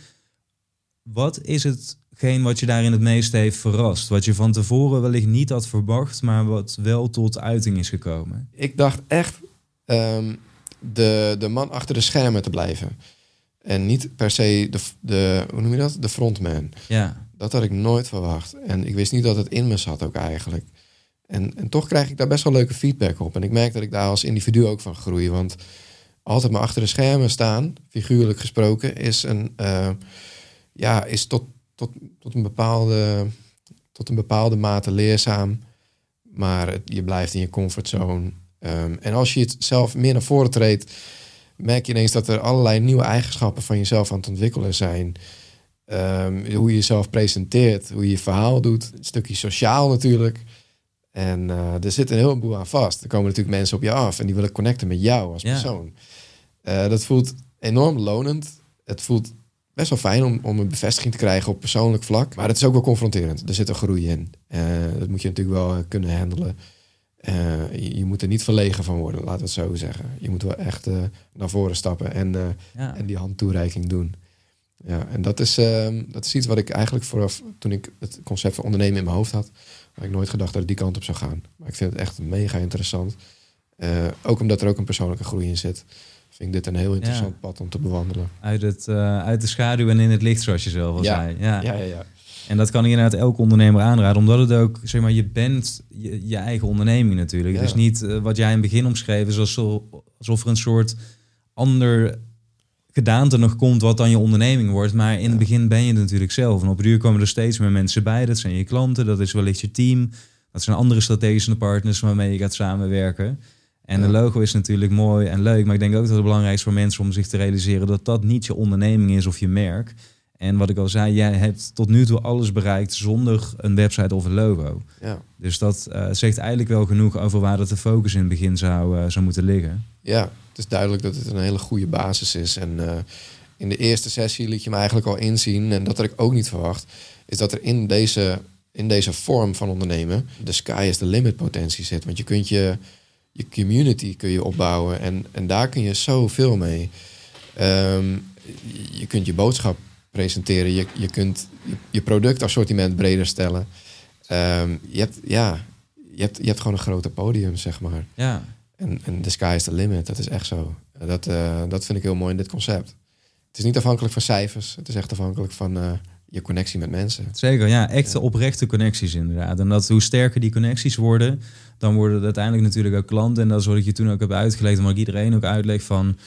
Wat is het wat je daarin het meest heeft verrast? Wat je van tevoren wellicht niet had verwacht, maar wat wel tot uiting is gekomen? Ik dacht echt um, de, de man achter de schermen te blijven. En niet per se de, de, hoe noem je dat? De frontman. Ja. Dat had ik nooit verwacht. En ik wist niet dat het in me zat ook eigenlijk. En, en toch krijg ik daar best wel leuke feedback op. En ik merk dat ik daar als individu ook van groei. Want altijd maar achter de schermen staan, figuurlijk gesproken, is, een, uh, ja, is tot, tot, tot, een bepaalde, tot een bepaalde mate leerzaam. Maar het, je blijft in je comfortzone. Um, en als je het zelf meer naar voren treedt, merk je ineens dat er allerlei nieuwe eigenschappen van jezelf aan het ontwikkelen zijn. Um, hoe je jezelf presenteert, hoe je je verhaal doet. Een stukje sociaal natuurlijk. En uh, er zit een heleboel aan vast. Er komen natuurlijk mensen op je af en die willen connecten met jou als Ja. persoon. Uh, dat voelt enorm lonend. Het voelt best wel fijn om, om een bevestiging te krijgen op persoonlijk vlak. Maar het is ook wel confronterend. Er zit een groei in. Uh, dat moet je natuurlijk wel uh, kunnen handelen. Uh, je, je, moet er niet verlegen van worden, laten we het zo zeggen. Je moet wel echt uh, naar voren stappen en, Ja. en die handtoereiking doen. Ja, en dat is, ehm, dat is iets wat ik eigenlijk vooraf, toen ik het concept van ondernemen in mijn hoofd had, had ik nooit gedacht dat het die kant op zou gaan. Maar ik vind het echt mega interessant. Ook omdat er ook een persoonlijke groei in zit, vind ik dit een heel interessant pad om te bewandelen. Uit, het, uh, uit de schaduw en in het licht, zoals je zelf al Ja. zei. Ja. Ja, ja, ja. En dat kan ik inderdaad elke ondernemer aanraden, omdat het ook, zeg maar, je bent je, je eigen onderneming natuurlijk. Het is niet uh, wat jij in het begin omschreef, is alsof, alsof er een soort ander gedaante nog komt wat dan je onderneming wordt. Maar in het begin ben je het natuurlijk zelf. En op duur komen er steeds meer mensen bij. Dat zijn je klanten, dat is wellicht je team. Dat zijn andere strategische partners waarmee je gaat samenwerken. En de logo is natuurlijk mooi en leuk. Maar ik denk ook dat het belangrijk is voor mensen om zich te realiseren dat dat niet je onderneming is of je merk. En wat ik al zei, jij hebt tot nu toe alles bereikt zonder een website of een logo. ja. Dus dat uh, zegt eigenlijk wel genoeg over waar dat de focus in het begin zou, uh, zou moeten liggen. Ja, het is duidelijk dat het een hele goede basis is. En uh, in de eerste sessie liet je me eigenlijk al inzien, en dat had ik ook niet verwacht, is dat er in deze, in deze vorm van ondernemen de sky is the limit potentie zit. Want je kunt je, je community kun je opbouwen en, en daar kun je zoveel mee. Ehm, je kunt je boodschap presenteren. Je, je kunt je, je productassortiment breder stellen. Ehm, je, hebt, ja, je, hebt, je hebt gewoon een groter podium, zeg maar. Ja. En, en the sky is the limit. Dat is echt zo. Dat, uh, dat vind ik heel mooi in dit concept. Het is niet afhankelijk van cijfers. Het is echt afhankelijk van uh, je connectie met mensen. Zeker, ja. Echte ja. oprechte connecties inderdaad. En dat hoe sterker die connecties worden, dan worden het uiteindelijk natuurlijk ook klanten. En dat is wat ik je toen ook heb uitgelegd. Maar ik iedereen ook uitleg van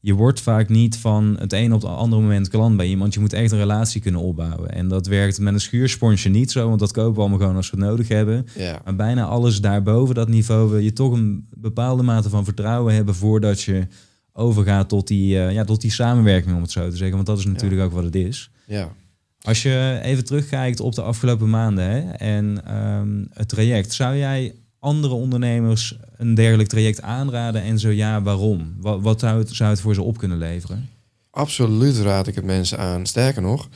je wordt vaak niet van het een op het andere moment klant bij iemand. Je moet echt een relatie kunnen opbouwen. En dat werkt met een schuursponsje niet zo, want dat kopen we allemaal gewoon als we het nodig hebben. Ja. Maar bijna alles daarboven dat niveau wil je toch een bepaalde mate van vertrouwen hebben voordat je overgaat tot die, uh, ja, tot die samenwerking, om het zo te zeggen. Want dat is natuurlijk ook wat het is. Ja. Als je even terugkijkt op de afgelopen maanden hè, en um, het traject, zou jij andere ondernemers een dergelijk traject aanraden? En zo ja, waarom? Wat, zou, het, het voor ze op kunnen leveren? Absoluut raad ik het mensen aan. Sterker nog,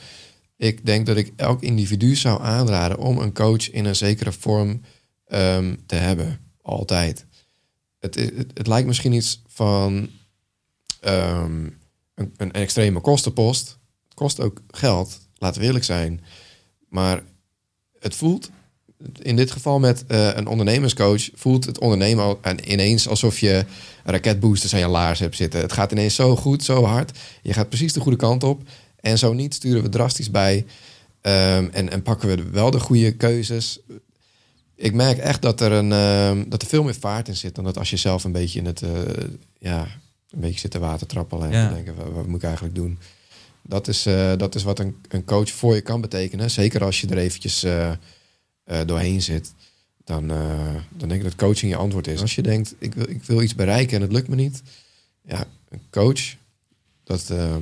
ik denk dat ik elk individu zou aanraden om een coach in een zekere vorm um, te hebben. Altijd. Het, het, lijkt misschien iets van um, een, een extreme kostenpost. Het kost ook geld, laten we eerlijk zijn. Maar het voelt in dit geval met uh, een ondernemerscoach voelt het ondernemen ineens alsof je raketboosters aan je laars hebt zitten. Het gaat ineens zo goed, zo hard. Je gaat precies de goede kant op. En zo niet sturen we drastisch bij. Um, en, en pakken we wel de goede keuzes. Ik merk echt dat er, een, um, dat er veel meer vaart in zit dan dat als je zelf een beetje in het, uh, ja, een beetje zit te watertrappelen en Ja. denken, wat, wat moet ik eigenlijk doen? Dat is, uh, dat is wat een, een coach voor je kan betekenen. Zeker als je er eventjes uh, doorheen zit. Dan, dan denk ik dat coaching je antwoord is. Als je denkt, ik wil, ik wil iets bereiken en het lukt me niet. Ja, een coach, dat, uh,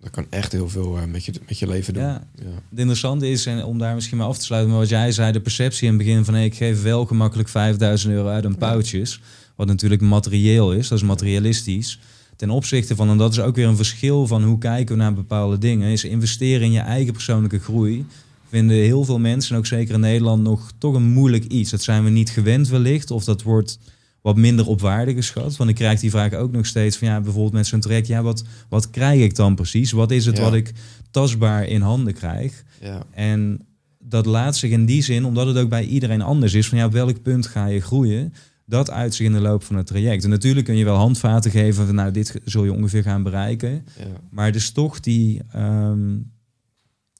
dat kan echt heel veel met, je, met je leven doen. Ja. Ja. Het interessante is, en om daar misschien maar af te sluiten, maar wat jij zei, de perceptie in het begin van hey, ik geef wel gemakkelijk 5000 euro uit aan pauwtjes. Wat natuurlijk materieel is, dat is materialistisch. Ten opzichte van, en dat is ook weer een verschil van hoe kijken we naar bepaalde dingen, is investeren in je eigen persoonlijke groei vinden heel veel mensen, ook zeker in Nederland, nog toch een moeilijk iets. Dat zijn we niet gewend wellicht, of dat wordt wat minder op waarde geschat. Want ik krijg die vraag ook nog steeds van, ja, bijvoorbeeld met zo'n traject, ja, wat, wat krijg ik dan precies? Wat is het Ja. wat ik tastbaar in handen krijg? Ja. En dat laat zich in die zin, omdat het ook bij iedereen anders is, van ja, op welk punt ga je groeien? Dat uit zich in de loop van het traject. En natuurlijk kun je wel handvaten geven van, nou, dit zul je ongeveer gaan bereiken. Ja. Maar dus toch die, ehm,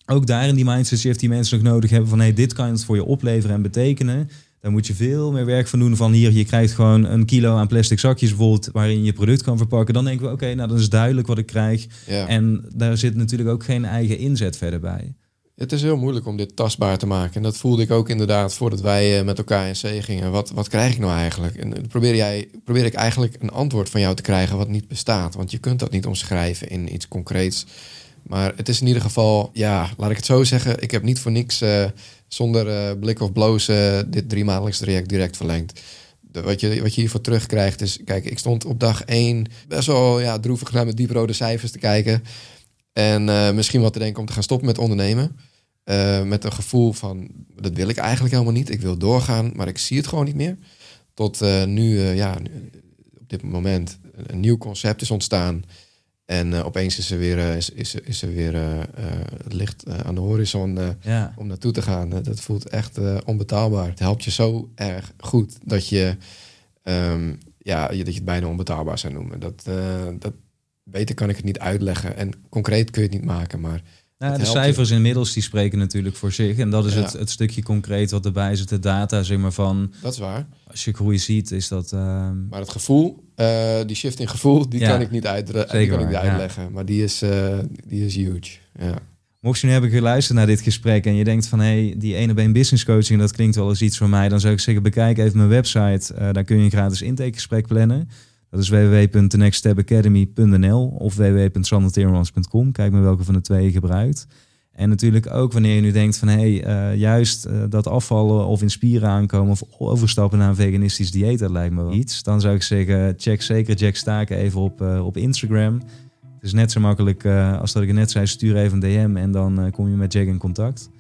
ook daarin die mindset shift die mensen nog nodig hebben van hey, dit kan het voor je opleveren en betekenen. Daar moet je veel meer werk van doen van hier, je krijgt gewoon een kilo aan plastic zakjes bijvoorbeeld waarin je product kan verpakken. Dan denken we oké, nou dan is duidelijk wat ik krijg. Ja. En daar zit natuurlijk ook geen eigen inzet verder bij. Het is heel moeilijk om dit tastbaar te maken. En dat voelde ik ook inderdaad voordat wij eh, met elkaar in zee gingen. Wat, wat krijg ik nou eigenlijk? En dan probeer, jij, probeer ik eigenlijk een antwoord van jou te krijgen wat niet bestaat. Want je kunt dat niet omschrijven in iets concreets. Maar het is in ieder geval, ja, laat ik het zo zeggen. Ik heb niet voor niks eh, zonder eh, blik of bloos eh, dit drie maandelijks traject direct verlengd. Wat, je, wat je hiervoor terugkrijgt is, kijk, ik stond op dag één best wel ja, droevig naar met dieprode cijfers te kijken. En eh, misschien wat te denken om te gaan stoppen met ondernemen. Eh, met een gevoel van, dat wil ik eigenlijk helemaal niet. Ik wil doorgaan, maar ik zie het gewoon niet meer. Tot eh, nu, ja, nu, op dit moment een, een nieuw concept is ontstaan. En opeens is er weer, is, is, is er weer het licht aan de horizon Ja, om naartoe te gaan. Dat voelt echt onbetaalbaar. Het helpt je zo erg goed dat je, ehm, ja, je, dat je het bijna onbetaalbaar zou noemen. Dat, dat, beter kan ik het niet uitleggen. En concreet kun je het niet maken, maar nou, de cijfers inmiddels die spreken natuurlijk voor zich. En dat is Ja. het, het stukje concreet wat erbij zit, de data, zeg maar van dat is waar. als je groei ziet, is dat. ehm, Maar het gevoel, eh, die shift in gevoel, die Ja. kan ik niet, uitdre- die kan ik niet ja. uitleggen. Maar die is, eh, die is huge. Ja. Mocht je nu hebben geluisterd naar dit gesprek en je denkt van hé, hey, die ene één business coaching, dat klinkt wel eens iets voor mij, dan zou ik zeggen, bekijk even mijn website. Eh, daar kun je een gratis intakegesprek plannen. Dat is www.thenextstepacademy.nl of www.sanderteermans.com. Kijk maar welke van de twee je gebruikt. En natuurlijk ook wanneer je nu denkt van hé, hey, eh, juist eh, dat afvallen of in spieren aankomen of overstappen naar een veganistisch dieet, dat lijkt me wel iets. Dan zou ik zeggen, check zeker Jack Staken even op, eh, op Instagram. Het is net zo makkelijk als dat ik het net zei, stuur even een DM en dan kom je met Jack in contact.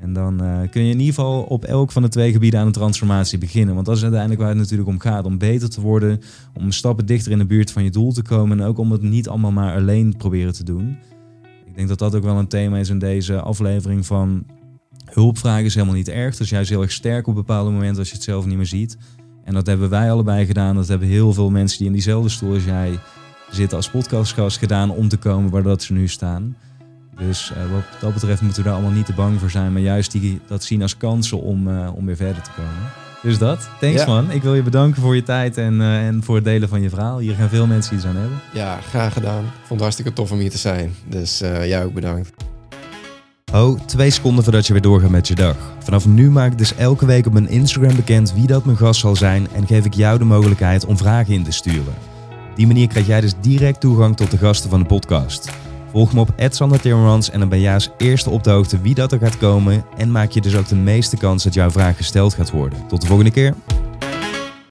En dan uh, kun je in ieder geval op elk van de twee gebieden aan de transformatie beginnen. Want dat is uiteindelijk waar het natuurlijk om gaat. Om beter te worden, om stappen dichter in de buurt van je doel te komen. En ook om het niet allemaal maar alleen proberen te doen. Ik denk dat dat ook wel een thema is in deze aflevering van hulpvragen is helemaal niet erg. Dat is juist heel erg sterk op bepaalde momenten als je het zelf niet meer ziet. En dat hebben wij allebei gedaan. Dat hebben heel veel mensen die in diezelfde stoel als jij zitten als podcastgast gedaan om te komen waar dat ze nu staan. Dus uh, wat dat betreft moeten we daar allemaal niet te bang voor zijn, maar juist die, dat zien als kansen om, uh, om weer verder te komen. Dus dat. Thanks man. Ik wil je bedanken voor je tijd en, uh, en voor het delen van je verhaal. Hier gaan veel mensen iets aan hebben. Ja, graag gedaan. Ik vond het hartstikke tof om hier te zijn. Dus jij ook bedankt. Oh, twee seconden voordat je weer doorgaat met je dag. Vanaf nu maak ik dus elke week op mijn Instagram bekend wie dat mijn gast zal zijn en geef ik jou de mogelijkheid om vragen in te sturen. Op die manier krijg jij dus direct toegang tot de gasten van de podcast. Volg me op Timmermans en dan ben jij als eerste op de hoogte wie dat er gaat komen en maak je dus ook de meeste kans dat jouw vraag gesteld gaat worden. Tot de volgende keer.